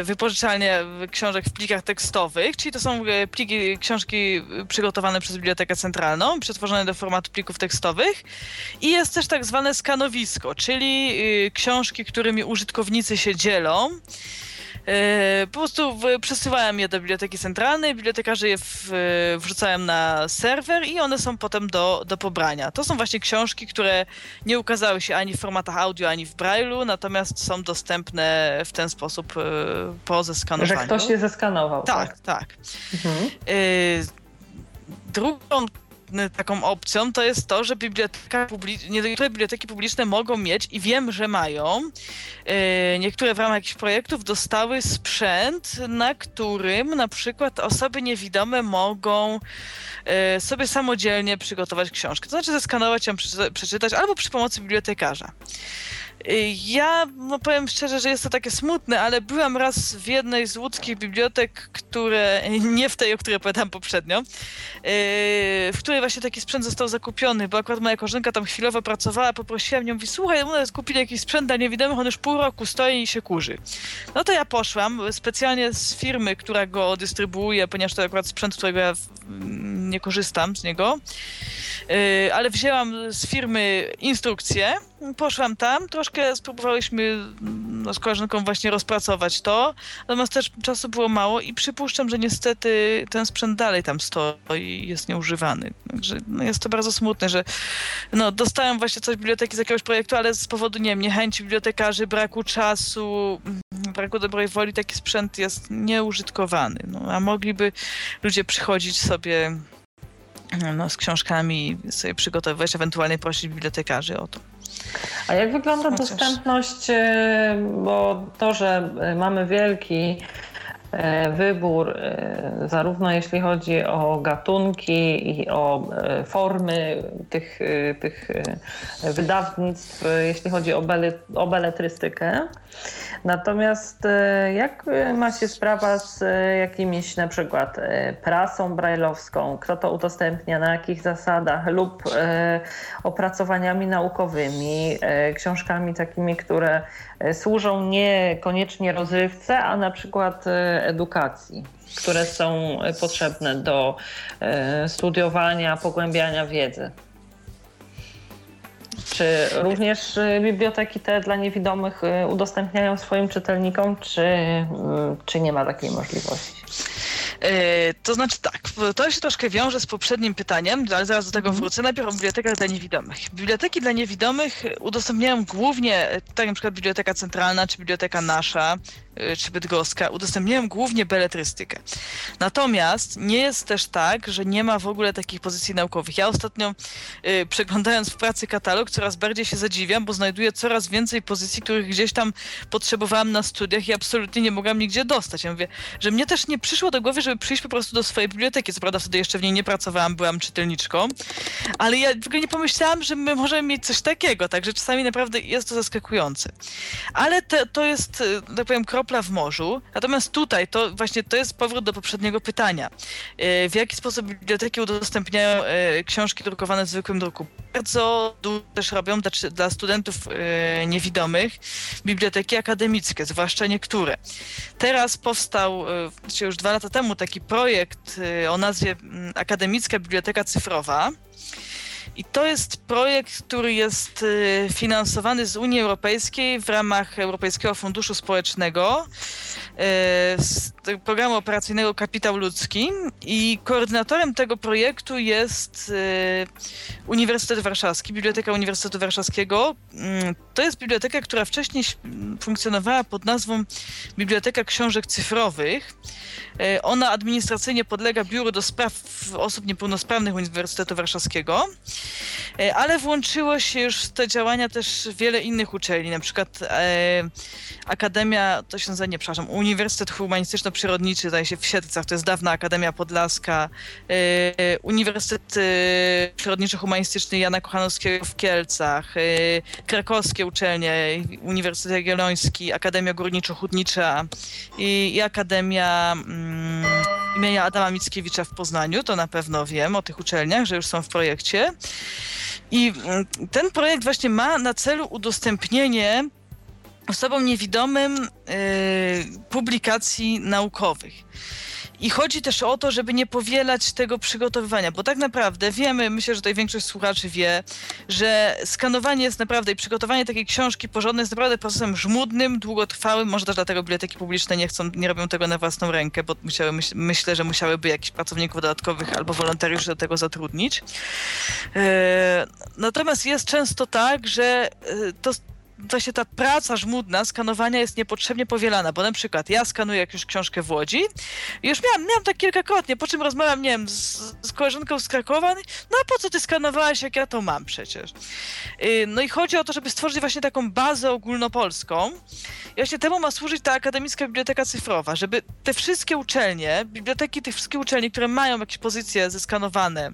wypożyczalnie książek w plikach tekstowych, czyli to są e, pliki, książki przygotowane przez Bibliotekę Centralną, przetworzone do formatu plików tekstowych i jest też tak zwane skanowisko, czyli książki, którymi użytkownicy się dzielą. E, po prostu przesyłałem je do biblioteki centralnej, bibliotekarze je w, wrzucają na serwer i one są potem do, do pobrania. To są właśnie książki, które nie ukazały się ani w formatach audio, ani w Braille'u, natomiast są dostępne w ten sposób e, po zeskanowaniu. Że ktoś je zeskanował. Tak, tak. tak. Mhm. E, drugą taką opcją to jest to, że biblioteka publiczne, niektóre biblioteki publiczne mogą mieć i wiem, że mają, e, niektóre w ramach jakichś projektów dostały sprzęt, na którym na przykład osoby niewidome mogą e, sobie samodzielnie przygotować książkę. To znaczy zeskanować ją, przeczytać albo przy pomocy bibliotekarza. Ja no powiem szczerze, że jest to takie smutne, ale byłam raz w jednej z łódzkich bibliotek, które, nie w tej, o której opowiadałam poprzednio, yy, w której właśnie taki sprzęt został zakupiony, bo akurat moja koleżanka tam chwilowo pracowała, poprosiłam ją, mówi, słuchaj, u nas kupili jakiś sprzęt dla niewidomych, on już pół roku stoi i się kurzy. No to ja poszłam specjalnie z firmy, która go dystrybuuje, ponieważ to akurat sprzęt, którego ja nie korzystam z niego, yy, ale wzięłam z firmy instrukcję, poszłam tam, troszkę spróbowałyśmy no, z koleżanką właśnie rozpracować to, natomiast też czasu było mało i przypuszczam, że niestety ten sprzęt dalej tam stoi i jest nieużywany. Także no, jest to bardzo smutne, że no, dostałem właśnie coś z biblioteki z jakiegoś projektu, ale z powodu, nie wiem, niechęci bibliotekarzy, braku czasu, braku dobrej woli taki sprzęt jest nieużytkowany. No, a mogliby ludzie przychodzić sobie no, z książkami, sobie przygotowywać, ewentualnie prosić bibliotekarzy o to. A jak wygląda dostępność, e, bo to, że e, mamy wielki e, wybór, zarówno jeśli chodzi o gatunki i o formy tych, tych wydawnictw, jeśli chodzi o, bele, o beletrystykę, Natomiast e, jak ma się sprawa z e, jakimiś na przykład e, prasą brajlowską, kto to udostępnia, na jakich zasadach lub opracowaniami naukowymi, książkami takimi, które służą niekoniecznie rozrywce, a na przykład edukacji, które są potrzebne do studiowania, pogłębiania wiedzy. Czy również y, biblioteki te dla niewidomych y, udostępniają swoim czytelnikom, czy, y, czy nie ma takiej możliwości? To znaczy tak, to się troszkę wiąże z poprzednim pytaniem, ale zaraz do tego mhm. wrócę. Najpierw o bibliotekach dla niewidomych. Biblioteki dla niewidomych udostępniają głównie, tak na przykład Biblioteka Centralna, czy Biblioteka Nasza, czy bydgoska udostępniają głównie beletrystykę. Natomiast nie jest też tak, że nie ma w ogóle takich pozycji naukowych. Ja ostatnio y, przeglądając w pracy katalog coraz bardziej się zadziwiam, bo znajduję coraz więcej pozycji, których gdzieś tam potrzebowałam na studiach i absolutnie nie mogłam nigdzie dostać. Ja mówię, że mnie też nie przyszło do głowy, żeby przyjść po prostu do swojej biblioteki. Co prawda wtedy jeszcze w niej nie pracowałam, byłam czytelniczką, ale ja w ogóle nie pomyślałam, że my możemy mieć coś takiego, także czasami naprawdę jest to zaskakujące. Ale te, to jest, y, tak powiem, krok kropla w morzu. Natomiast tutaj to właśnie to jest powrót do poprzedniego pytania. E, w jaki sposób biblioteki udostępniają e, książki drukowane w zwykłym druku? Bardzo dużo też robią dla, studentów e, niewidomych biblioteki akademickie, zwłaszcza niektóre. Teraz powstał, czy już dwa lata temu, taki projekt o nazwie Akademicka Biblioteka Cyfrowa. I to jest projekt, który jest y, finansowany z Unii Europejskiej w ramach Europejskiego Funduszu Społecznego, z programu operacyjnego Kapitał Ludzki i koordynatorem tego projektu jest y, Uniwersytet Warszawski, Biblioteka Uniwersytetu Warszawskiego. Mm, to jest biblioteka, która wcześniej funkcjonowała pod nazwą Biblioteka Książek Cyfrowych. E, ona administracyjnie podlega Biuru do Spraw Osób Niepełnosprawnych Uniwersytetu Warszawskiego, e, ale włączyło się już w te działania też wiele innych uczelni, na przykład e, Akademia, to się nazywa, nie, przepraszam, Humanistyczno-Przyrodniczy, zdaje się w Siedlcach, to jest dawna Akademia Podlaska, Uniwersytet Przyrodniczo-Humanistyczny Jana Kochanowskiego w Kielcach, krakowskie uczelnie, Uniwersytet Jagielloński, Akademia Górniczo-Hutnicza i, Akademia Mm, imienia Adama Mickiewicza w Poznaniu, to na pewno wiem o tych uczelniach, że już są w projekcie. I mm, ten projekt właśnie ma na celu udostępnienie osobom niewidomym y, publikacji naukowych. I chodzi też o to, żeby nie powielać tego przygotowywania, bo tak naprawdę wiemy, myślę, że tutaj większość słuchaczy wie, że skanowanie jest naprawdę i przygotowanie takiej książki porządnej jest naprawdę procesem żmudnym, długotrwałym, może też dlatego biblioteki publiczne nie chcą, nie robią tego na własną rękę, bo musiały, myśl, myślę, że musiałyby jakichś pracowników dodatkowych albo wolontariuszy do tego zatrudnić. E, natomiast jest często tak, że e, to właśnie ta praca żmudna skanowania jest niepotrzebnie powielana, bo na przykład ja skanuję jakąś książkę w Łodzi już miałam, miałam tak kilkakrotnie, po czym rozmawiam, nie wiem, z, z koleżanką z Krakowa, no a po co ty skanowałaś, jak ja to mam przecież. Y, no i chodzi o to, żeby stworzyć właśnie taką bazę ogólnopolską i właśnie temu ma służyć ta Akademicka Biblioteka Cyfrowa, żeby te wszystkie uczelnie, biblioteki tych wszystkich uczelni, które mają jakieś pozycje zeskanowane,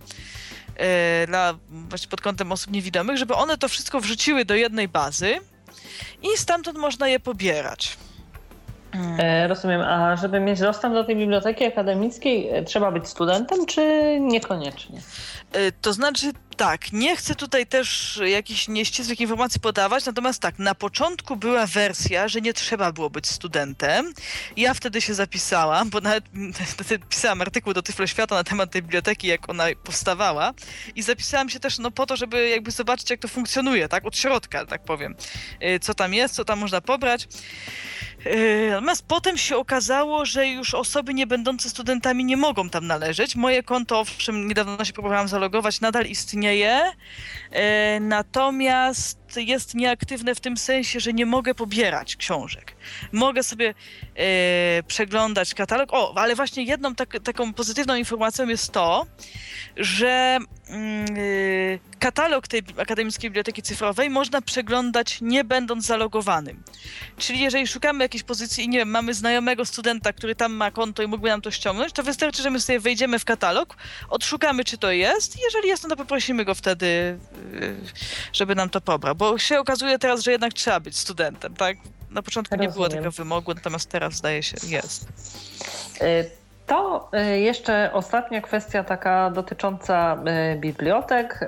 dla, właśnie pod kątem osób niewidomych, żeby one to wszystko wrzuciły do jednej bazy i stamtąd można je pobierać. E, rozumiem, a żeby mieć dostęp do tej biblioteki akademickiej, e, trzeba być studentem, czy niekoniecznie? E, to znaczy tak, nie chcę tutaj też jakichś nieścisłych informacji podawać, natomiast tak, na początku była wersja, że nie trzeba było być studentem. Ja wtedy się zapisałam, bo nawet pisałam artykuł do Tyflo Świata na temat tej biblioteki, jak ona powstawała i zapisałam się też no, po to, żeby jakby zobaczyć, jak to funkcjonuje, tak, od środka, tak powiem, co tam jest, co tam można pobrać. Yy, natomiast potem się okazało, że już osoby nie będące studentami nie mogą tam należeć. Moje konto, owszem, niedawno się próbowałam zalogować, nadal istnieje, yy, natomiast jest nieaktywne w tym sensie, że nie mogę pobierać książek. Mogę sobie yy, przeglądać katalog. O, ale właśnie jedną tak, taką pozytywną informacją jest to, że katalog tej Akademickiej Biblioteki Cyfrowej można przeglądać nie będąc zalogowanym. Czyli jeżeli szukamy jakiejś pozycji i nie wiem, mamy znajomego studenta, który tam ma konto i mógłby nam to ściągnąć, to wystarczy, że my sobie wejdziemy w katalog, odszukamy, czy to jest i jeżeli jest, no to poprosimy go wtedy, yy, żeby nam to pobrał. Bo się okazuje teraz, że jednak trzeba być studentem, tak? Na początku Rozumiem. nie było tego wymogu, natomiast teraz zdaje się jest. Y to y, jeszcze ostatnia kwestia taka dotycząca y, bibliotek.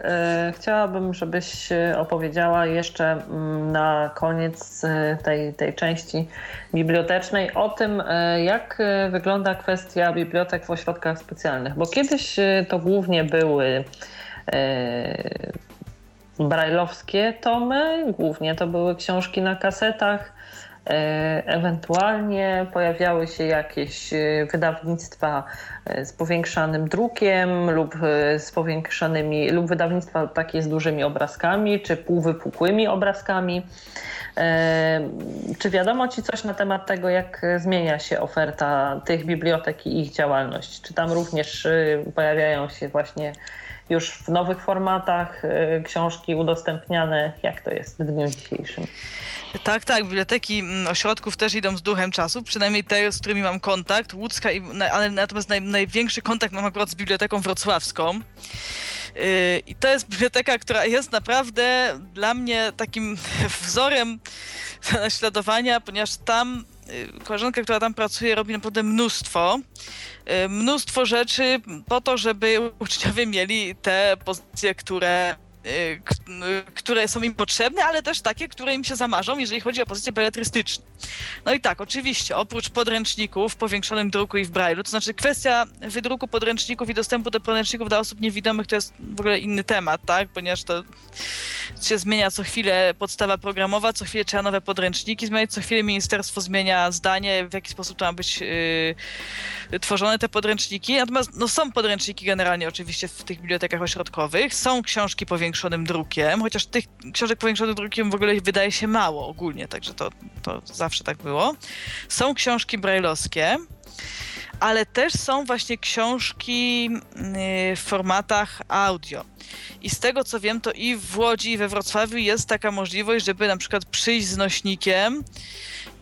Y, chciałabym, żebyś opowiedziała jeszcze mm, na koniec tej, tej części bibliotecznej o tym, jak wygląda kwestia bibliotek w ośrodkach specjalnych, bo kiedyś to głównie były brajlowskie tomy, głównie to były książki na kasetach ewentualnie pojawiały się jakieś e, wydawnictwa e, z powiększanym drukiem lub z powiększanymi, lub wydawnictwa takie z dużymi obrazkami, czy półwypukłymi obrazkami. Czy wiadomo Ci coś na temat tego, jak zmienia się oferta tych bibliotek i ich działalność? Czy tam również pojawiają się właśnie już w nowych formatach książki udostępniane? Jak to jest w dniu dzisiejszym? Tak, tak. Biblioteki mm, ośrodków też idą z duchem czasu, przynajmniej te, z którymi mam kontakt. Łódzka, i, ale natomiast naj, największy kontakt mam akurat z Biblioteką Wrocławską. Y, I to jest biblioteka, która jest naprawdę dla mnie takim wzorem naśladowania, ponieważ tam y, koleżanka, która tam pracuje, robi naprawdę mnóstwo. Y, mnóstwo rzeczy po to, żeby uczniowie mieli te pozycje, które które są im potrzebne, ale też takie, które im się zamarzą, jeżeli chodzi o pozycje beletrystyczne. No i tak, oczywiście, oprócz podręczników w powiększonym druku i w brailu, to znaczy kwestia wydruku podręczników i dostępu do podręczników dla osób niewidomych to jest w ogóle inny temat, tak? Ponieważ to się zmienia co chwilę podstawa programowa, co chwilę trzeba nowe podręczniki zmieniać, co chwilę ministerstwo zmienia zdanie, w jaki sposób to ma być yy, tworzone te podręczniki. Natomiast no, są podręczniki generalnie oczywiście w tych bibliotekach ośrodkowych, są książki powiększonym drukiem, chociaż tych książek powiększonym drukiem w ogóle wydaje się mało ogólnie, także to, to zawsze tak było. Są książki brajlowskie, ale też są właśnie książki y, w formatach audio. I z tego co wiem, to i w Łodzi, i we Wrocławiu jest taka możliwość, żeby na przykład przyjść z nośnikiem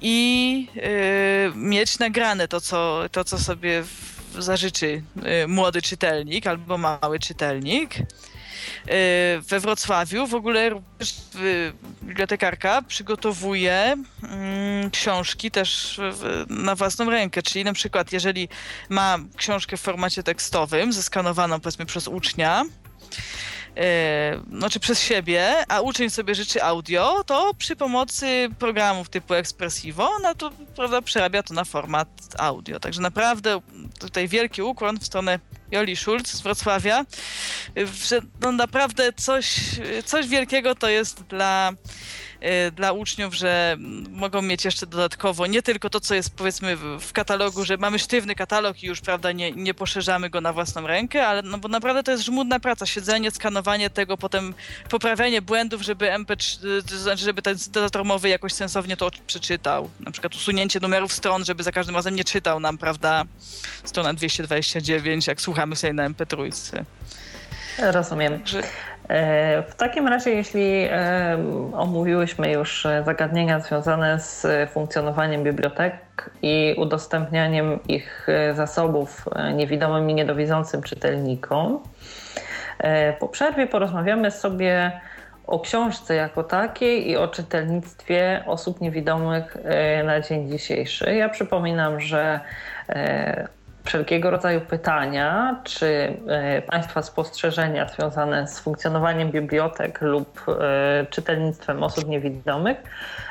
i yy, mieć nagrane to co, to, co sobie zażyczy yy, młody czytelnik albo mały czytelnik. Y, we Wrocławiu w ogóle y, bibliotekarka przygotowuje mm, książki też na własną rękę, czyli na przykład jeżeli ma książkę w formacie tekstowym, zeskanowaną powiedzmy przez ucznia, znaczy przez siebie, a uczeń sobie życzy audio, to przy pomocy programów typu Expressivo, no to prawda, przerabia to na format audio. Także naprawdę tutaj wielki ukłon w stronę Joli Schulz z Wrocławia, że no naprawdę coś, coś wielkiego to jest dla y, dla uczniów, że mogą mieć jeszcze dodatkowo nie tylko to, co jest powiedzmy w katalogu, że mamy sztywny katalog i już, prawda, nie, nie poszerzamy go na własną rękę, ale no bo naprawdę to jest żmudna praca, siedzenie, skanowanie tego, potem poprawianie błędów, żeby MP3, to znaczy, żeby ten syntezator mowy jakoś sensownie to przeczytał. Na przykład usunięcie numerów stron, żeby za każdym razem nie czytał nam, prawda, strona 229, jak słuchamy sobie na MP3. Rozumiem. E, w takim razie, jeśli e, omówiłyśmy już zagadnienia związane z funkcjonowaniem bibliotek i udostępnianiem ich zasobów niewidomym i niedowidzącym czytelnikom, e, po przerwie porozmawiamy sobie o książce jako takiej i o czytelnictwie osób niewidomych na dzień dzisiejszy. Ja przypominam, że wszelkiego rodzaju pytania, czy e, Państwa spostrzeżenia związane z funkcjonowaniem bibliotek lub e, czytelnictwem osób niewidomych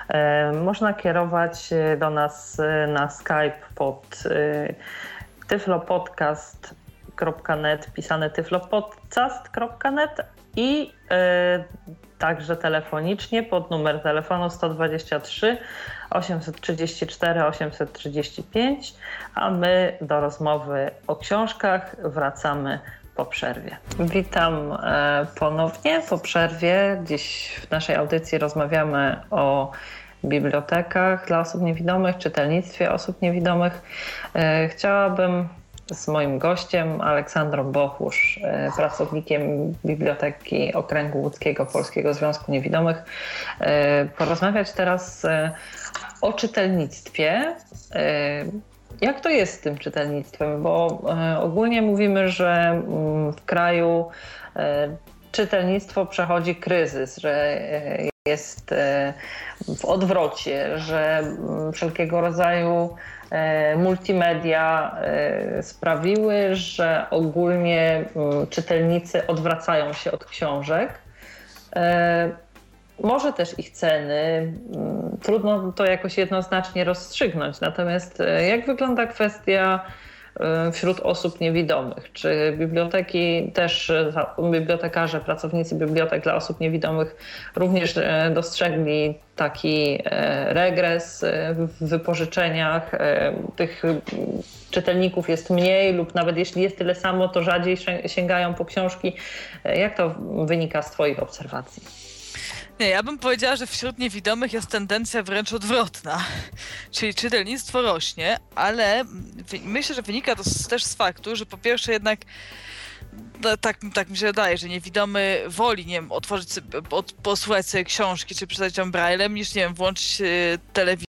e, można kierować do nas na Skype pod tyflopodcast.net, pisane tyflopodcast.net i także telefonicznie pod numer telefonu 123 834 835, a my do rozmowy o książkach wracamy po przerwie. Witam e, ponownie po przerwie. Dziś w naszej audycji rozmawiamy o bibliotekach dla osób niewidomych, czytelnictwie osób niewidomych. E, chciałabym z moim gościem, Aleksandrą Bochusz, e, pracownikiem Biblioteki Okręgu Łódzkiego Polskiego Związku Niewidomych, porozmawiać teraz o czytelnictwie. E, jak to jest z tym czytelnictwem? Bo e, ogólnie mówimy, że mm, w kraju e, czytelnictwo przechodzi kryzys, że jest w odwrocie, że mm, wszelkiego rodzaju multimedia sprawiły, że ogólnie czytelnicy odwracają się od książek może też ich ceny. Trudno to jakoś jednoznacznie rozstrzygnąć. Natomiast e, jak wygląda kwestia e, wśród osób niewidomych? Czy biblioteki też, e, bibliotekarze, pracownicy bibliotek dla osób niewidomych również dostrzegli taki regres w wypożyczeniach? Tych czytelników jest mniej lub nawet jeśli jest tyle samo, to rzadziej sięgają po książki. Jak to wynika z Twoich obserwacji? Nie, ja bym powiedziała, że wśród niewidomych jest tendencja wręcz odwrotna. Czyli czytelnictwo rośnie, ale myślę, że wynika to też z faktu, że po pierwsze jednak no, tak, tak mi się wydaje, że niewidomy woli, nie wiem, otworzyć od, posłuchać sobie książki, czy przeczytać ją braillem, niż, nie wiem, włączyć y,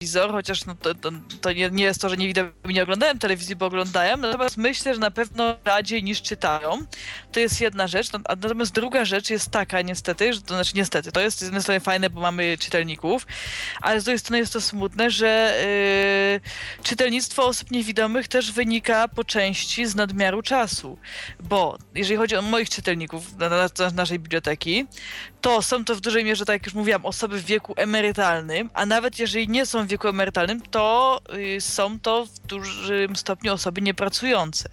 telewizor, chociaż no, to, to, to nie, nie, jest to, że niewidomi nie oglądają telewizji, bo oglądają, natomiast myślę, że na pewno rzadziej niż czytają. To jest jedna rzecz, no, natomiast druga rzecz jest taka niestety, że to znaczy niestety, to jest z jednej strony fajne, bo mamy czytelników, ale z drugiej strony jest to smutne, że yy, czytelnictwo osób niewidomych też wynika po części z nadmiaru czasu, bo jeżeli chodzi o moich czytelników na, na, na naszej biblioteki, to są to w dużej mierze, tak jak już mówiłam, osoby w wieku emerytalnym, a nawet jeżeli nie są w wieku emerytalnym, to y, są to w dużym stopniu osoby niepracujące.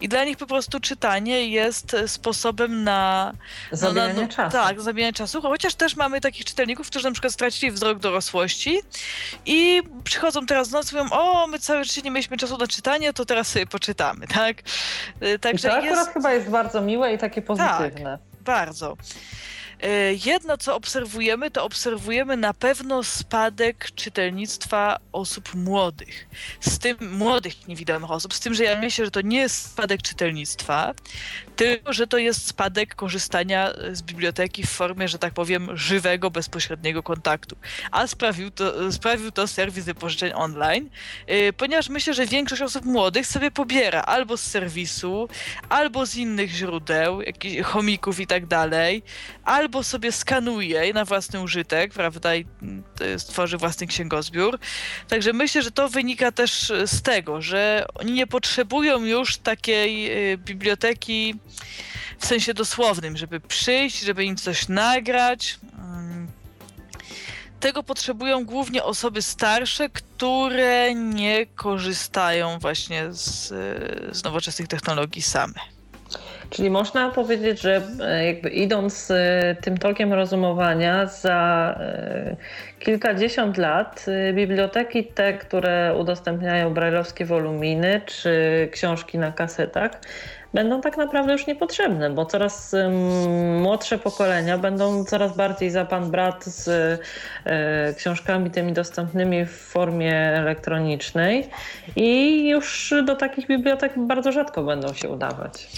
I dla nich po prostu czytanie jest sposobem na... Zabijanie no, no, czasu. Tak, zabijanie czasu, chociaż też mamy takich czytelników, którzy na przykład stracili wzrok dorosłości i przychodzą teraz i mówią, o, my całe życie nie mieliśmy czasu na czytanie, to teraz sobie poczytamy, tak? Y, także I to akurat jest... chyba jest bardzo miłe i takie pozytywne. Tak, bardzo. E, jedno, co obserwujemy, to obserwujemy na pewno spadek czytelnictwa osób młodych. Z tym młodych niewidomych osób, z tym, że ja myślę, że to nie jest spadek czytelnictwa, tylko że to jest spadek korzystania z biblioteki w formie, że tak powiem, żywego, bezpośredniego kontaktu. A sprawił to, sprawił to serwis wypożyczeń online, e, ponieważ myślę, że większość osób młodych sobie pobiera albo z serwisu, albo z innych źródeł, jakichś chomików i tak dalej, albo albo sobie skanuje na własny użytek, prawda, i mm, stworzy własny księgozbiór. Także myślę, że to wynika też z tego, że oni nie potrzebują już takiej y, biblioteki w sensie dosłownym, żeby przyjść, żeby im coś nagrać. Mm. Tego potrzebują głównie osoby starsze, które nie korzystają właśnie z, z nowoczesnych technologii same. Czyli można powiedzieć, że e, jakby idąc e, tym tokiem rozumowania, za e, kilkadziesiąt lat biblioteki te, które udostępniają brajlowskie woluminy czy książki na kasetach, będą tak naprawdę już niepotrzebne, bo coraz młodsze pokolenia będą coraz bardziej za pan brat z książkami tymi dostępnymi w formie elektronicznej i już do takich bibliotek bardzo rzadko będą się udawać.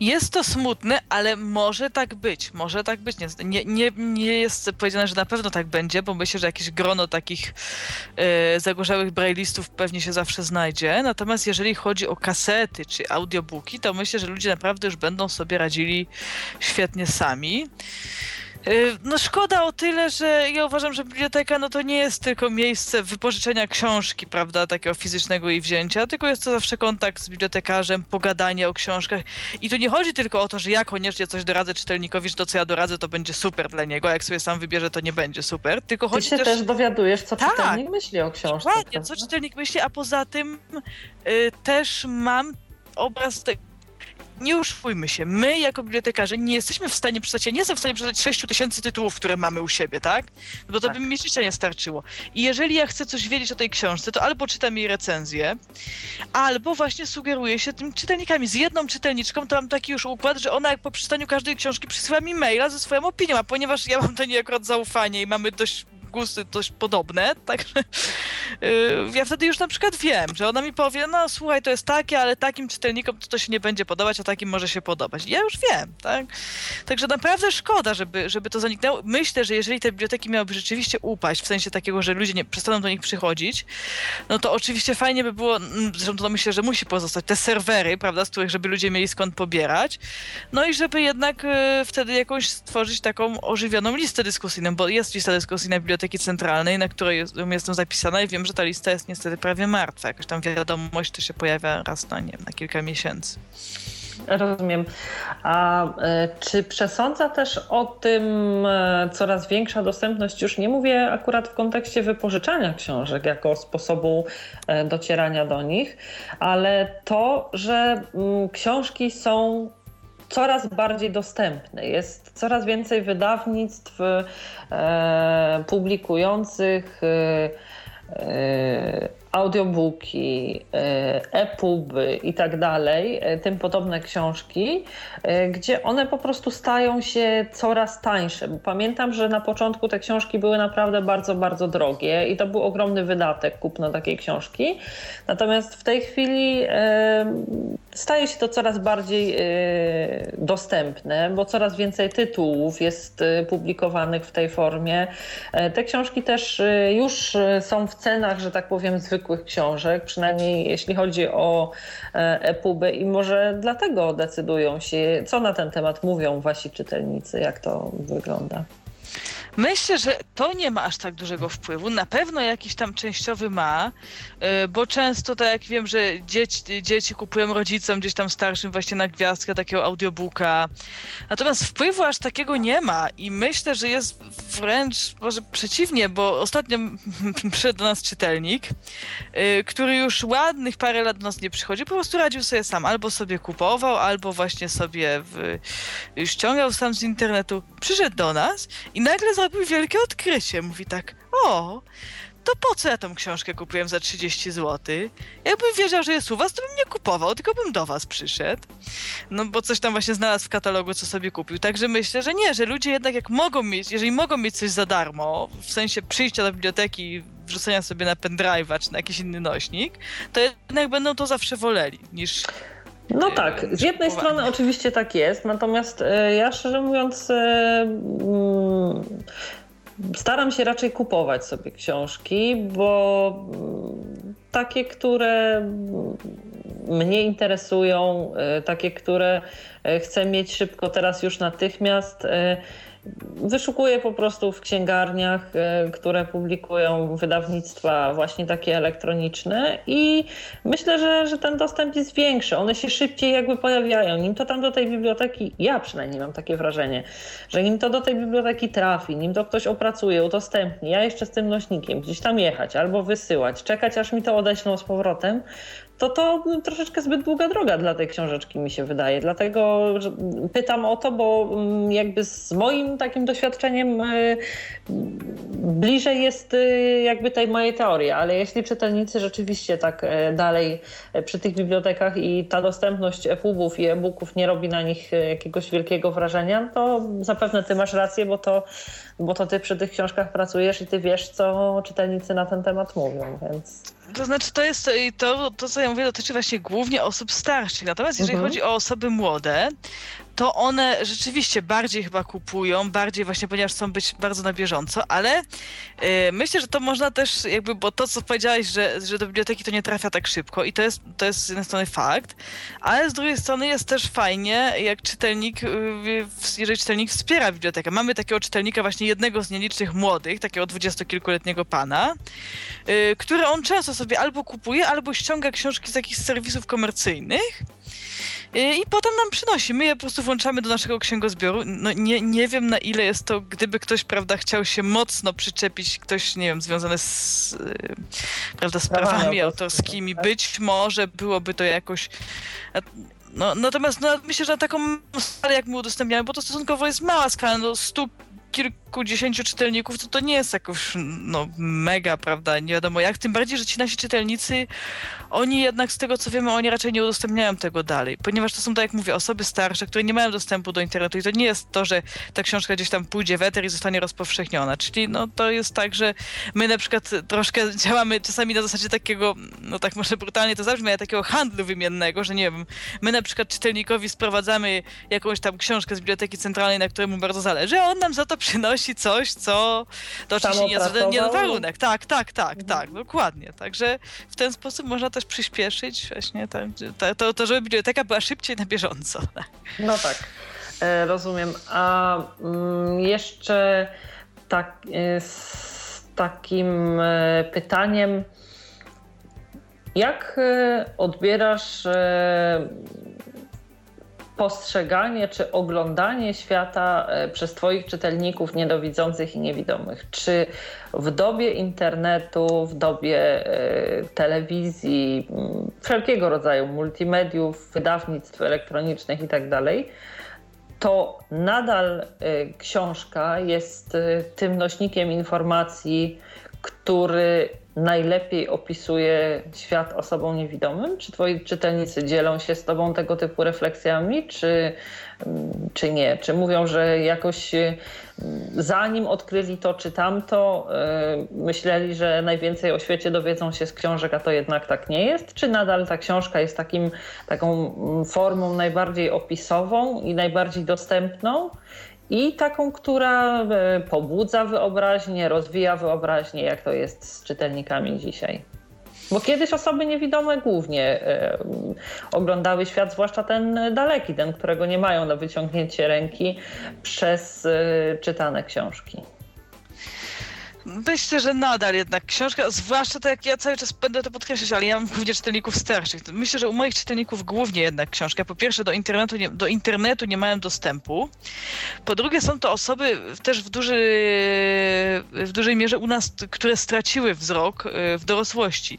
Jest to smutne, ale może tak być. Może tak być. Nie, nie, nie jest powiedziane, że na pewno tak będzie, bo myślę, że jakieś grono takich e, zagorzałych braillistów pewnie się zawsze znajdzie. Natomiast jeżeli chodzi o kasety czy audiobooki, to myślę, że ludzie naprawdę już będą sobie radzili świetnie sami. Y, no szkoda o tyle, że ja uważam, że biblioteka no to nie jest tylko miejsce wypożyczenia książki, prawda, takiego fizycznego i wzięcia, tylko jest to zawsze kontakt z bibliotekarzem, pogadanie o książkach. I tu nie chodzi tylko o to, że ja koniecznie coś doradzę czytelnikowi, że to co ja doradzę to będzie super dla niego, a jak sobie sam wybierze to nie będzie super, tylko chodzi Ty się też... też dowiadujesz, co tak, czytelnik myśli o książce. Dokładnie, co czytelnik myśli, a poza tym y, też mam obraz tego, nie oszukujmy się, my jako bibliotekarze nie jesteśmy w stanie przeczytać, ja nie jestem w stanie przeczytać 6 tysięcy tytułów, które mamy u siebie, tak? Bo to tak. by mi życia nie starczyło. I jeżeli ja chcę coś wiedzieć o tej książce, to albo czytam jej recenzję, albo właśnie sugeruję się tym czytelnikami. Z jedną czytelniczką to mam taki już układ, że ona jak po przeczytaniu każdej książki przysyła mi maila ze swoją opinią, a ponieważ ja mam do niej akurat zaufanie i mamy dość gusty dość podobne, także yy, ja wtedy już na przykład wiem, że ona mi powie, no słuchaj, to jest takie, ale takim czytelnikom to, to się nie będzie podobać, a takim może się podobać. Ja już wiem, tak? Także naprawdę szkoda, żeby, żeby to zaniknęło. Myślę, że jeżeli te biblioteki miałyby rzeczywiście upaść, w sensie takiego, że ludzie nie przestaną do nich przychodzić, no to oczywiście fajnie by było, mm, zresztą to myślę, że musi pozostać, te serwery, prawda, z których żeby ludzie mieli skąd pobierać, no i żeby jednak y, wtedy jakąś stworzyć taką ożywioną listę dyskusyjną, bo jest lista dyskusyjna biblioteki Biblioteki Centralnej, na której jestem zapisana i wiem, że ta lista jest niestety prawie martwa. Jakaś tam wiadomość to się pojawia raz na, nie na kilka miesięcy. Rozumiem. A e, czy przesądza też o tym e, coraz większa dostępność? Już nie mówię akurat w kontekście wypożyczania książek jako sposobu e, docierania do nich, ale to, że mm, książki są coraz bardziej dostępne. Jest coraz więcej wydawnictw e, publikujących e, e audiobooki, e, e-puby i tak dalej, e, tym podobne książki, e, gdzie one po prostu stają się coraz tańsze. Pamiętam, że na początku te książki były naprawdę bardzo, bardzo drogie i to był ogromny wydatek kupno takiej książki. Natomiast w tej chwili staje się to coraz bardziej dostępne, bo coraz więcej tytułów jest publikowanych w tej formie. Te książki też już są w cenach, że tak powiem, zwykłych zwykłych książek, przynajmniej jeśli chodzi o epuby i może dlatego decydują się, co na ten temat mówią wasi czytelnicy, jak to wygląda. Myślę, że to nie ma aż tak dużego wpływu. Na pewno jakiś tam częściowy ma, y, bo często tak jak wiem, że dzieci, dzieci kupują rodzicom gdzieś tam starszym właśnie na gwiazdkę takiego audiobooka. Natomiast wpływu aż takiego nie ma i myślę, że jest wręcz może przeciwnie, bo ostatnio przyszedł do nas czytelnik, y, który już ładnych parę lat do nas nie przychodzi, po prostu radził sobie sam. Albo sobie kupował, albo właśnie sobie w, ściągał sam z internetu. Przyszedł do nas i nagle zrobił wielkie odkrycie. Mówi tak, o, to po co ja tą książkę kupiłem za 30 zł? Jakbym wiedział, że jest u was, to bym nie kupował, tylko bym do was przyszedł. No bo coś tam właśnie znalazł w katalogu, co sobie kupił. Także myślę, że nie, że ludzie jednak jak mogą mieć, jeżeli mogą mieć coś za darmo, w sensie przyjścia do biblioteki, wrzucenia sobie na pendrive'a czy na jakiś inny nośnik, to jednak będą to zawsze woleli niż no tak, z jednej strony oczywiście tak jest, natomiast e, ja szczerze mówiąc e, staram się raczej kupować sobie książki, bo mm, takie, które mnie interesują, e, takie, które chcę mieć szybko, teraz już natychmiast, Wyszukuję po prostu w księgarniach, e, które publikują wydawnictwa właśnie takie elektroniczne i myślę, że, że ten dostęp jest większy. One się szybciej jakby pojawiają. Nim to tam do tej biblioteki, ja przynajmniej mam takie wrażenie, że nim to do tej biblioteki trafi, nim to ktoś opracuje, udostępni, ja jeszcze z tym nośnikiem gdzieś tam jechać albo wysyłać, czekać aż mi to odeślą z powrotem, to to troszeczkę zbyt długa droga dla tej książeczki mi się wydaje. Dlatego pytam o to, bo mm, jakby z moim takim doświadczeniem y, bliżej jest y, jakby tej mojej teorii, ale jeśli czytelnicy rzeczywiście tak y, dalej przy tych bibliotekach i ta dostępność e-pubów i e-booków nie robi na nich jakiegoś wielkiego wrażenia, to zapewne ty masz rację, bo to, bo to ty przy tych książkach pracujesz i ty wiesz, co czytelnicy na ten temat mówią, więc... To znaczy, to jest to, to, co ja mówię, dotyczy właśnie głównie osób starszych. Natomiast jeżeli mhm. chodzi o osoby młode, to one rzeczywiście bardziej chyba kupują, bardziej właśnie, ponieważ chcą być bardzo na bieżąco, ale yy, myślę, że to można też jakby, bo to, co powiedziałeś, że, że do biblioteki to nie trafia tak szybko i to jest, to jest z jednej strony fakt, ale z drugiej strony jest też fajnie, jak czytelnik, yy, jeżeli czytelnik wspiera bibliotekę. Mamy takiego czytelnika właśnie jednego z nielicznych młodych, takiego dwudziestokilkuletniego pana, yy, który on często sobie albo kupuje, albo ściąga książki z jakichś serwisów komercyjnych, i potem nam przynosi. My je po prostu włączamy do naszego księgozbioru. No nie, nie wiem na ile jest to, gdyby ktoś, prawda, chciał się mocno przyczepić, ktoś, nie wiem, związany z, y, prawda, z prawami autorskimi. Tak? Być może byłoby to jakoś... No, natomiast no, myślę, że na taką skalę, jak my udostępniamy, bo to stosunkowo jest mała skala, no stu kilkudziesięciu czytelników, to to nie jest jakoś no, mega, prawda, nie wiadomo jak. Tym bardziej, że ci nasi czytelnicy, oni jednak z tego co wiemy, oni raczej nie udostępniają tego dalej, ponieważ to są, tak jak mówię, osoby starsze, które nie mają dostępu do internetu i to nie jest to, że ta książka gdzieś tam pójdzie w eter i zostanie rozpowszechniona. Czyli no, to jest tak, że my na przykład troszkę działamy czasami na zasadzie takiego, no tak może brutalnie to zabrzmi, ale takiego handlu wymiennego, że nie wiem, my na przykład czytelnikowi sprowadzamy jakąś tam książkę z Biblioteki Centralnej, na której mu bardzo zależy, a on nam za to przynosi coś, co to oczywiście nie jest nie warunek. Tak, tak, tak, mhm. tak, dokładnie. Także w ten sposób można też przyspieszyć właśnie tak, to, to, żeby biblioteka była szybciej na bieżąco. No tak, e, rozumiem. A mm, jeszcze tak, e, z takim e, pytaniem, jak odbierasz postrzeganie czy oglądanie świata e, przez Twoich czytelników niedowidzących i niewidomych? Czy w dobie internetu, w dobie e, telewizji, wszelkiego rodzaju multimediów, wydawnictw elektronicznych itd., tak to nadal e, książka jest tym nośnikiem informacji, który najlepiej opisuje świat osobom niewidomym? Czy twoi czytelnicy dzielą się z tobą tego typu refleksjami, czy, mm, czy nie? Czy mówią, że jakoś mm, zanim odkryli to czy tamto, yy, myśleli, że najwięcej o świecie dowiedzą się z książek, a to jednak tak nie jest? Czy nadal ta książka jest takim, taką mm, formą najbardziej opisową i najbardziej dostępną? I taką, która e, pobudza wyobraźnię, rozwija wyobraźnię, jak to jest z czytelnikami dzisiaj. Bo kiedyś osoby niewidome głównie y, oglądały świat, zwłaszcza ten daleki, ten, którego nie mają na wyciągnięcie ręki przez y, czytane książki. Myślę, że nadal jednak książka, zwłaszcza to jak ja cały czas będę to podkreślać, ale ja mam głównie czytelników starszych. Myślę, że u moich czytelników głównie jednak książka. Po pierwsze do internetu nie, do internetu nie mają dostępu. Po drugie są to osoby też w, duży, w dużej mierze u nas, które straciły wzrok y, w dorosłości.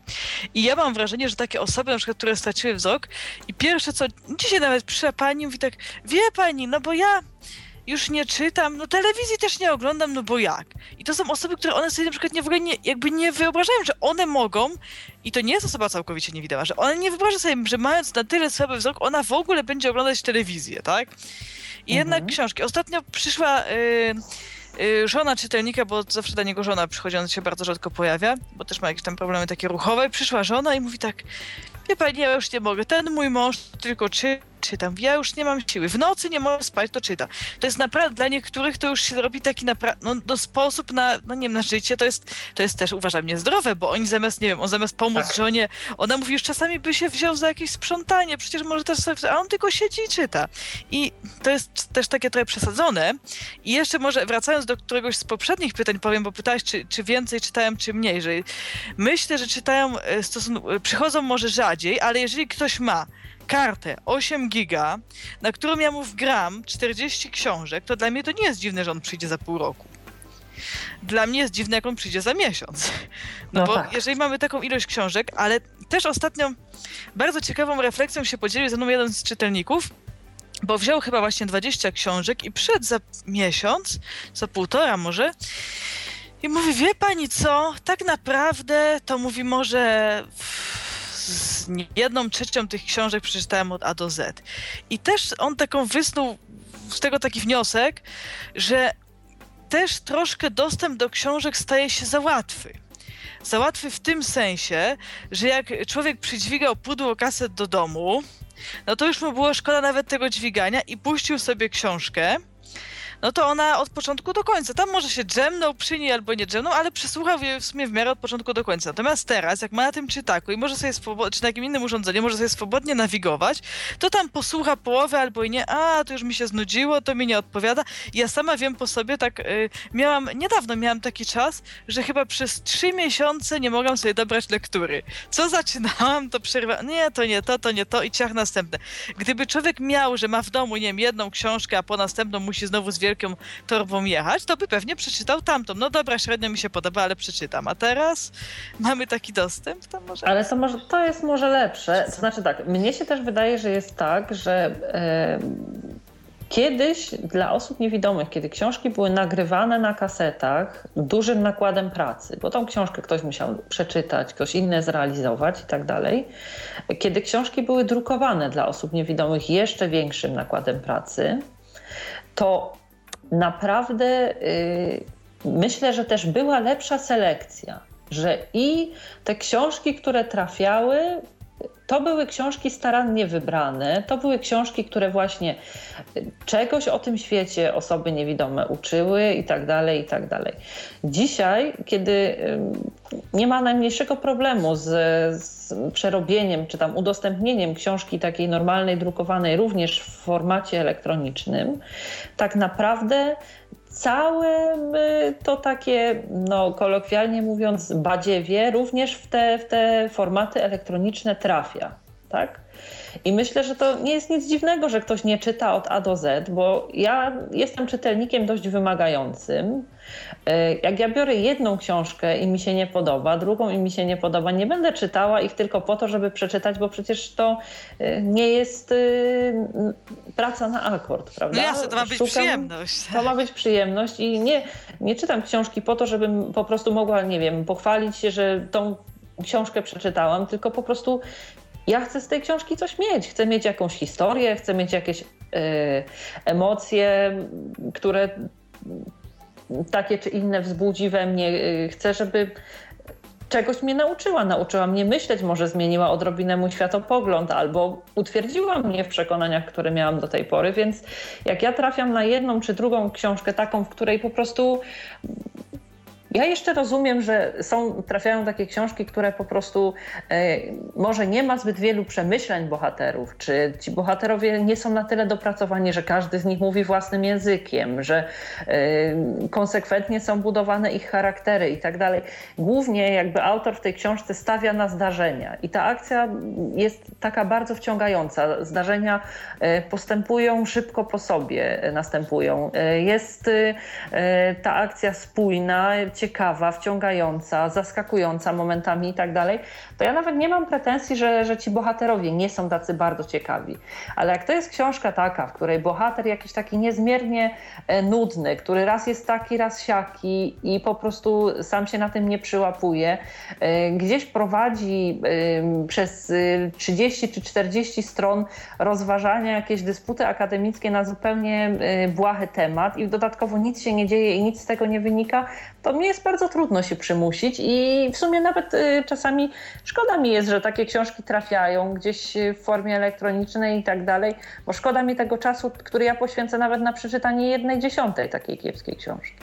I ja mam wrażenie, że takie osoby na przykład, które straciły wzrok i pierwsze co, dzisiaj nawet przyszła pani mówi tak, wie pani, no bo ja już nie czytam, no telewizji też nie oglądam, no bo jak? I to są osoby, które one sobie na przykład nie, w ogóle nie, jakby nie wyobrażają, że one mogą, i to nie jest osoba całkowicie niewidoma, że one nie wyobraża sobie, że mając na tyle słaby wzrok, ona w ogóle będzie oglądać telewizję, tak? I mhm. jednak książki. Ostatnio przyszła... Yy, żona czytelnika, bo zawsze do niego żona przychodzi, on się bardzo rzadko pojawia, bo też ma jakieś tam problemy takie ruchowe. Przyszła żona i mówi tak, wie pani, ja już nie mogę, ten mój mąż tylko czy czytam. Ja już nie mam siły. W nocy nie mogę spać, to czyta. To jest naprawdę, dla niektórych to już się robi taki naprawdę, no, no, sposób na, no nie wiem, na życie, to jest, to jest też uważam niezdrowe, bo oni zamiast, nie wiem, on zamiast pomóc tak. żonie, ona mówi, już czasami by się wziął za jakieś sprzątanie, przecież może też sobie, a on tylko siedzi i czyta. I to jest też takie trochę przesadzone. I jeszcze może wracając do któregoś z poprzednich pytań powiem, bo pytałeś, czy, czy więcej czytałem, czy mniej, że myślę, że czytają, e, stosun- przychodzą może rzadziej, ale jeżeli ktoś ma kartę 8 giga, na którą ja mu wgram 40 książek, to dla mnie to nie jest dziwne, że on przyjdzie za pół roku. Dla mnie jest dziwne, jak on przyjdzie za miesiąc. No, No bo tak. jeżeli mamy taką ilość książek, ale też ostatnio bardzo ciekawą refleksją się podzielił ze mną jeden z czytelników, bo wziął chyba właśnie 20 książek i przyszedł za miesiąc, za półtora może, i mówi, wie pani co, tak naprawdę to mówi może z jedną trzecią tych książek przeczytałem od A do Z. I też on taką wysnuł z tego taki wniosek, że też troszkę dostęp do książek staje się za łatwy. Za łatwy w tym sensie, że jak człowiek przydźwigał pudło kaset do domu, no to już mu było szkoda nawet tego dźwigania i puścił sobie książkę, no to ona od początku do końca. Tam może się drzemnął przy niej albo nie drzemnął, ale przesłuchał je w sumie w miarę od początku do końca. Natomiast teraz, jak ma na tym czytaku i może sobie swobodnie, czy na jakim innym urządzeniu, może sobie swobodnie nawigować, to tam posłucha połowę albo i nie, a to już mi się znudziło, to mi nie odpowiada. Ja sama wiem po sobie, tak y, miałam, niedawno miałam taki czas, że chyba przez trzy miesiące nie mogłam sobie dobrać lektury. Co zaczynałam, to przerwa, nie, to nie to, to nie to i ciach następne. Gdyby człowiek miał, że ma w domu, nie wiem, jedną książkę, a po następną musi znowu z wielką torbą jechać, to by pewnie przeczytał tamtą. No dobra, średnio mi się podoba, ale przeczytam. A teraz mamy taki dostęp, to może... Ale to, może, to jest może lepsze. To znaczy tak, mnie się też wydaje, że jest tak, że e, kiedyś dla osób niewidomych, kiedy książki były nagrywane na kasetach dużym nakładem pracy, bo tą książkę ktoś musiał przeczytać, ktoś inny zrealizować i tak dalej. Kiedy książki były drukowane dla osób niewidomych jeszcze większym nakładem pracy, to naprawdę y, myślę, że też była lepsza selekcja, że i te książki, które trafiały, to były książki starannie wybrane, to były książki, które właśnie czegoś o tym świecie osoby niewidome uczyły i tak dalej, i tak dalej. Dzisiaj, kiedy y, nie ma najmniejszego problemu z, z przerobieniem czy tam udostępnieniem książki takiej normalnej, drukowanej również w formacie elektronicznym, tak naprawdę całe y, to takie, no kolokwialnie mówiąc, badziewie również w te, w te formaty elektroniczne trafia, tak? I myślę, że to nie jest nic dziwnego, że ktoś nie czyta od A do Z, bo ja jestem czytelnikiem dość wymagającym. Jak ja biorę jedną książkę i mi się nie podoba, drugą i mi się nie podoba, nie będę czytała ich tylko po to, żeby przeczytać, bo przecież to nie jest praca na akord, prawda? No jasne, to ma być Szukam, przyjemność. To ma być przyjemność i nie, nie czytam książki po to, żebym po prostu mogła, nie wiem, pochwalić się, że tą książkę przeczytałam, tylko po prostu ja chcę z tej książki coś mieć. Chcę mieć jakąś historię, chcę mieć jakieś y, emocje, które takie czy inne wzbudzi we mnie. Chcę, żeby czegoś mnie nauczyła. Nauczyła mnie myśleć, może zmieniła odrobinę mój światopogląd albo utwierdziła mnie w przekonaniach, które miałam do tej pory. Więc jak ja trafiam na jedną czy drugą książkę taką, w której po prostu ja jeszcze rozumiem, że są, trafiają takie książki, które po prostu e, może nie ma zbyt wielu przemyśleń bohaterów, czy ci bohaterowie nie są na tyle dopracowani, że każdy z nich mówi własnym językiem, że e, konsekwentnie są budowane ich charaktery i tak dalej. Głównie jakby autor w tej książce stawia na zdarzenia i ta akcja jest taka bardzo wciągająca. Zdarzenia e, postępują szybko po sobie, następują. E, jest e, ta akcja spójna, ciekawa, wciągająca, zaskakująca momentami i tak dalej, to ja nawet nie mam pretensji, że, że ci bohaterowie nie są tacy bardzo ciekawi. Ale jak to jest książka taka, w której bohater jakiś taki niezmiernie nudny, który raz jest taki, raz siaki i po prostu sam się na tym nie przyłapuje, gdzieś prowadzi przez 30 czy 40 stron rozważania jakieś dysputy akademickie na zupełnie błahy temat i dodatkowo nic się nie dzieje i nic z tego nie wynika, to mnie jest bardzo trudno się przymusić i w sumie nawet y, czasami szkoda mi jest, że takie książki trafiają gdzieś w formie elektronicznej i tak dalej, bo szkoda mi tego czasu, który ja poświęcę nawet na przeczytanie jednej dziesiątej takiej kiepskiej książki.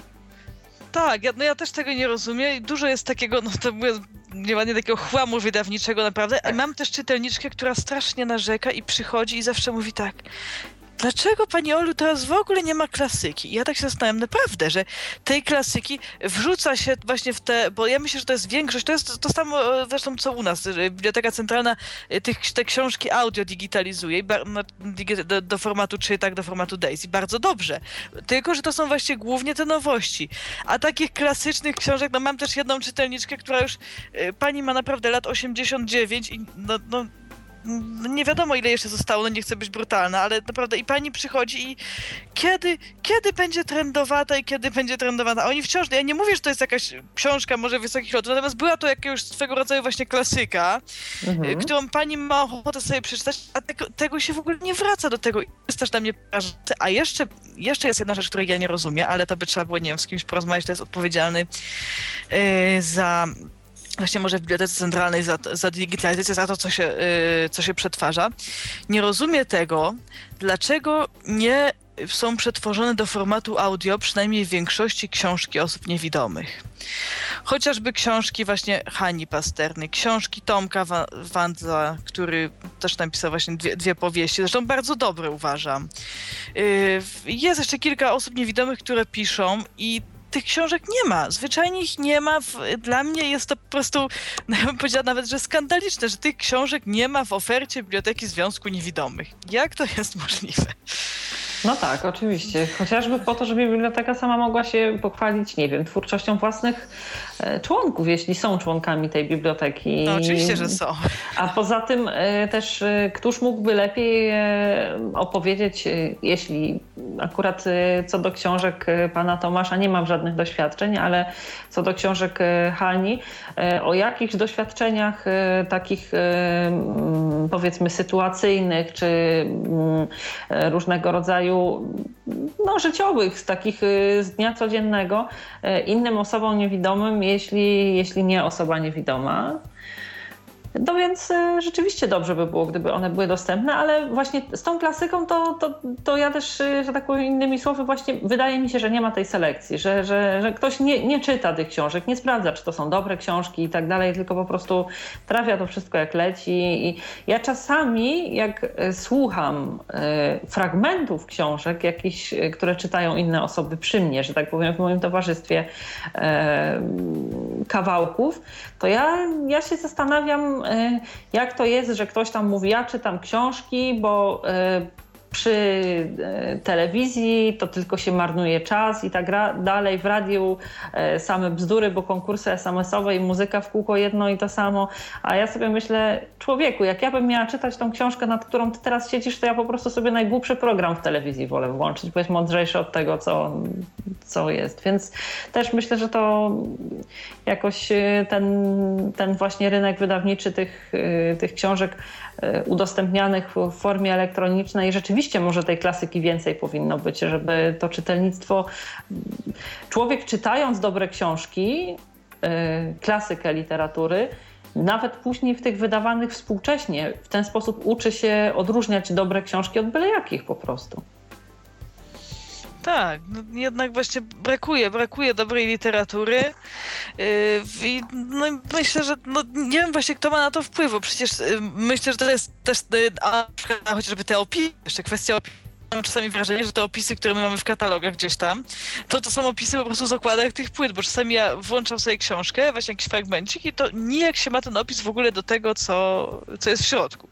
Tak, ja, no ja też tego nie rozumiem i dużo jest takiego, no to mówię, nieładnie takiego chłamu wydawniczego naprawdę. I mam też czytelniczkę, która strasznie narzeka i przychodzi i zawsze mówi tak, dlaczego pani Olu teraz w ogóle nie ma klasyki? I ja tak się zastanawiam, naprawdę, że tej klasyki wrzuca się właśnie w te, bo ja myślę, że to jest większość, to jest to samo e, zresztą co u nas, Biblioteka Centralna e, tych, te książki audio digitalizuje no, do, do formatu czytak, do formatu Daisy, bardzo dobrze. Tylko, że to są właśnie głównie te nowości. A takich klasycznych książek, no mam też jedną czytelniczkę, która już, e, pani ma naprawdę lat 89 i no no nie wiadomo ile jeszcze zostało, no nie chcę być brutalna, ale naprawdę i pani przychodzi i kiedy, kiedy będzie trendowata i kiedy będzie trendowana? A oni wciąż, ja nie mówię, że to jest jakaś książka może wysokich lotów, natomiast była to jakiegoś swego rodzaju właśnie klasyka, mhm. którą pani ma ochotę sobie przeczytać, a tego, tego, się w ogóle nie wraca do tego. Jest też dla mnie A jeszcze, jeszcze jest jedna rzecz, której ja nie rozumiem, ale to by trzeba było, nie wiem, z kimś porozmawiać, to jest odpowiedzialny yy, za właśnie może w Bibliotece Centralnej za, za digitalizację, za to, co się, yy, co się przetwarza. Nie rozumie tego, dlaczego nie są przetworzone do formatu audio, przynajmniej w większości książki osób niewidomych. Chociażby książki właśnie Hani Pasterny, książki Tomka Wandla, który też napisał właśnie dwie, dwie powieści, zresztą bardzo dobre uważam. Yy, jest jeszcze kilka osób niewidomych, które piszą i tych książek nie ma. Zwyczajnie ich nie ma. Dla mnie jest to po prostu, ja bym powiedziała nawet, że skandaliczne, że tych książek nie ma w ofercie Biblioteki Związku Niewidomych. Jak to jest możliwe? No tak, oczywiście. Chociażby po to, żeby biblioteka sama mogła się pochwalić, nie wiem, twórczością własnych członków, jeśli są członkami tej biblioteki. No oczywiście, że są. A poza tym e, też e, któż mógłby lepiej opowiedzieć, jeśli akurat co do książek pana Tomasza nie mam żadnych doświadczeń, ale co do książek Hani, o jakichś doświadczeniach takich powiedzmy sytuacyjnych, czy różnego rodzaju no, życiowych, z takich z dnia codziennego innym osobom niewidomym, jeśli, jeśli nie osoba niewidoma. No więc e, rzeczywiście dobrze by było, gdyby one były dostępne, ale właśnie z tą klasyką to, to, to ja też, e, że tak powiem innymi słowy, właśnie wydaje mi się, że nie ma tej selekcji, że, że, że ktoś nie, nie czyta tych książek, nie sprawdza, czy to są dobre książki i tak dalej, tylko po prostu trafia to wszystko jak leci. I ja czasami, jak e, słucham fragmentów książek, jakichś, które czytają inne osoby przy mnie, że tak powiem, w moim towarzystwie kawałków, to ja, ja się zastanawiam, E, jak to jest, że ktoś tam mówi, ja czytam książki, bo e, przy e, telewizji to tylko się marnuje czas i tak dalej. W radiu same bzdury, bo konkursy SMS-owe i muzyka w kółko jedno i to samo. A ja sobie myślę, człowieku, jak ja bym miała czytać tą książkę, nad którą ty teraz siedzisz, to ja po prostu sobie najgłupszy program w telewizji wolę włączyć, bo jest mądrzejszy od tego, co, co jest. Więc też myślę, że to jakoś y, ten, ten właśnie rynek wydawniczy tych, tych książek udostępnianych w formie elektronicznej, rzeczywiście może tej klasyki więcej powinno być, żeby to czytelnictwo, człowiek czytając dobre książki, klasykę literatury, nawet później w tych wydawanych współcześnie, w ten sposób uczy się odróżniać dobre książki od byle jakich po prostu. Tak, no jednak właśnie brakuje, brakuje dobrej literatury. Yy, I no, myślę, że no, nie wiem właśnie kto ma na to wpływ, bo przecież yy, myślę, że to jest też, yy, a, chociażby te opinie, jeszcze kwestia opinii mam czasami wrażenie, że te opisy, które my mamy w katalogach gdzieś tam, to to są opisy po prostu z okładek tych płyt, bo czasami ja włączam sobie książkę, właśnie jakiś fragmencik i to nijak się ma ten opis w ogóle do tego, co, co jest w środku.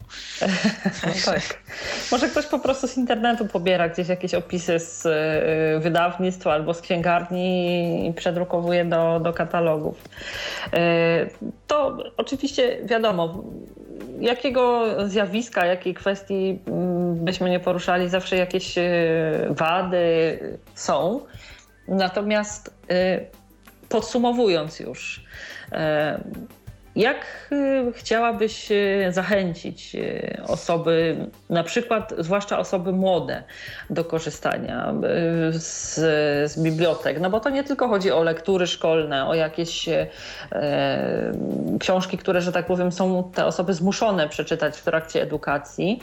tak. Może ktoś po prostu z internetu pobiera gdzieś jakieś opisy z y, wydawnictwa albo z księgarni i przedrukowuje do, do katalogów. Y, to oczywiście wiadomo, jakiego zjawiska, jakiej kwestii mm, byśmy nie poruszali, zawsze jakieś e, wady są. Natomiast e, podsumowując już, e, jak chciałabyś zachęcić osoby, na przykład zwłaszcza osoby młode, do korzystania z, z, bibliotek? No bo to nie tylko chodzi o lektury szkolne, o jakieś e, książki, które, że tak powiem, są te osoby zmuszone przeczytać w trakcie edukacji.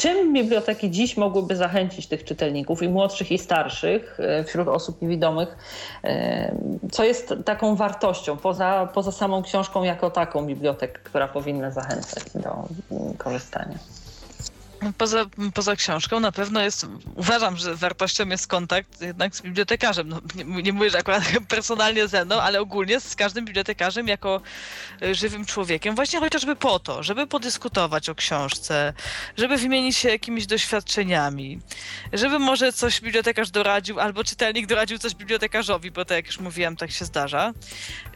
Czym biblioteki dziś mogłyby zachęcić tych czytelników i młodszych i starszych e, wśród osób niewidomych? E, co jest taką wartością poza, poza samą książką jako taką bibliotek, która powinna zachęcać do mm, korzystania? Poza, poza książką na pewno jest, uważam, że wartością jest kontakt jednak z bibliotekarzem. No, nie, nie mówię, że akurat personalnie ze mną, ale ogólnie z każdym bibliotekarzem jako y, żywym człowiekiem, właśnie chociażby po to, żeby podyskutować o książce, żeby wymienić się jakimiś doświadczeniami, żeby może coś bibliotekarz doradził, albo czytelnik doradził coś bibliotekarzowi, bo tak jak już mówiłam, tak się zdarza.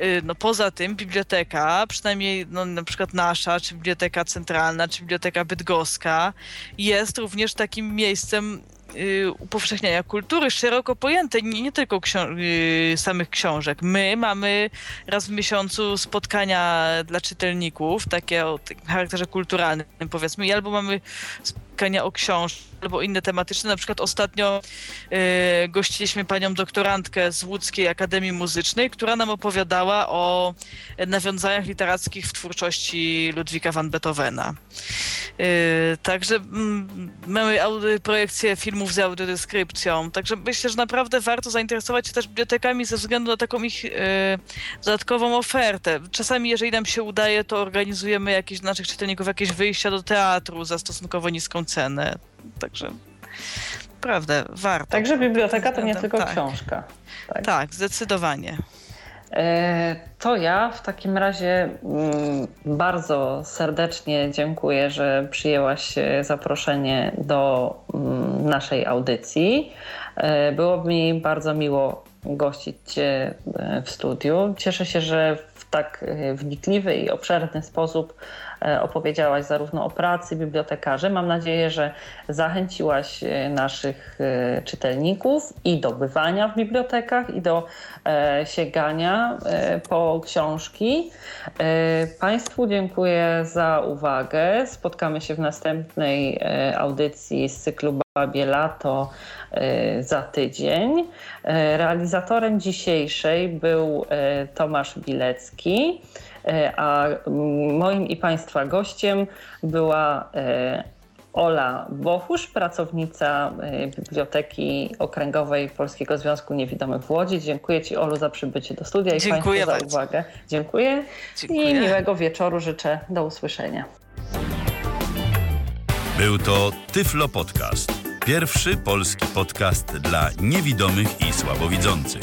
Y, no poza tym biblioteka, przynajmniej no, na przykład nasza, czy biblioteka centralna, czy biblioteka bydgoska, jest również takim miejscem y, upowszechniania kultury szeroko pojętej, nie, nie tylko ksią y, samych książek. My mamy raz w miesiącu spotkania dla czytelników, takie o charakterze kulturalnym powiedzmy, albo mamy spotkania o książkach, albo inne tematyczne. Na przykład ostatnio y, gościliśmy panią doktorantkę z Łódzkiej Akademii Muzycznej, która nam opowiadała o nawiązaniach literackich w twórczości Ludwika van Beethovena. Y, także mm, mamy projekcję filmów z audiodeskrypcją, także myślę, że naprawdę warto zainteresować się też bibliotekami ze względu na taką ich y, dodatkową ofertę. Czasami, jeżeli nam się udaje, to organizujemy jakieś naszych czytelników jakieś wyjścia do teatru za stosunkowo niską cenę. Także naprawdę warto. Także biblioteka to nie tylko tak. książka. Tak. tak, zdecydowanie. E, to ja w takim razie mm, bardzo serdecznie dziękuję, że przyjęłaś zaproszenie do mm, naszej audycji. E, było mi bardzo miło gościć Cię e, w studiu. Cieszę się, że w tak wnikliwy i obszerny sposób E, opowiedziałaś zarówno o pracy bibliotekarzy. Mam nadzieję, że zachęciłaś e, naszych e, czytelników i do bywania w bibliotekach, i do sięgania po książki. Państwu dziękuję za uwagę. Spotkamy się w następnej audycji z cyklu Babie Lato za tydzień. Realizatorem dzisiejszej był Tomasz Bilecki. E, a moim i Państwa gościem była e, Ola Bochusz, pracownica e, Biblioteki Okręgowej Polskiego Związku Niewidomych w Łodzi. Dziękuję Ci, Olu, za przybycie do studia i Dziękuję Państwu za uwagę. Dziękuję. Dziękuję i miłego wieczoru życzę. Do usłyszenia. Był to Tyflo Podcast. Pierwszy polski podcast dla niewidomych i słabowidzących.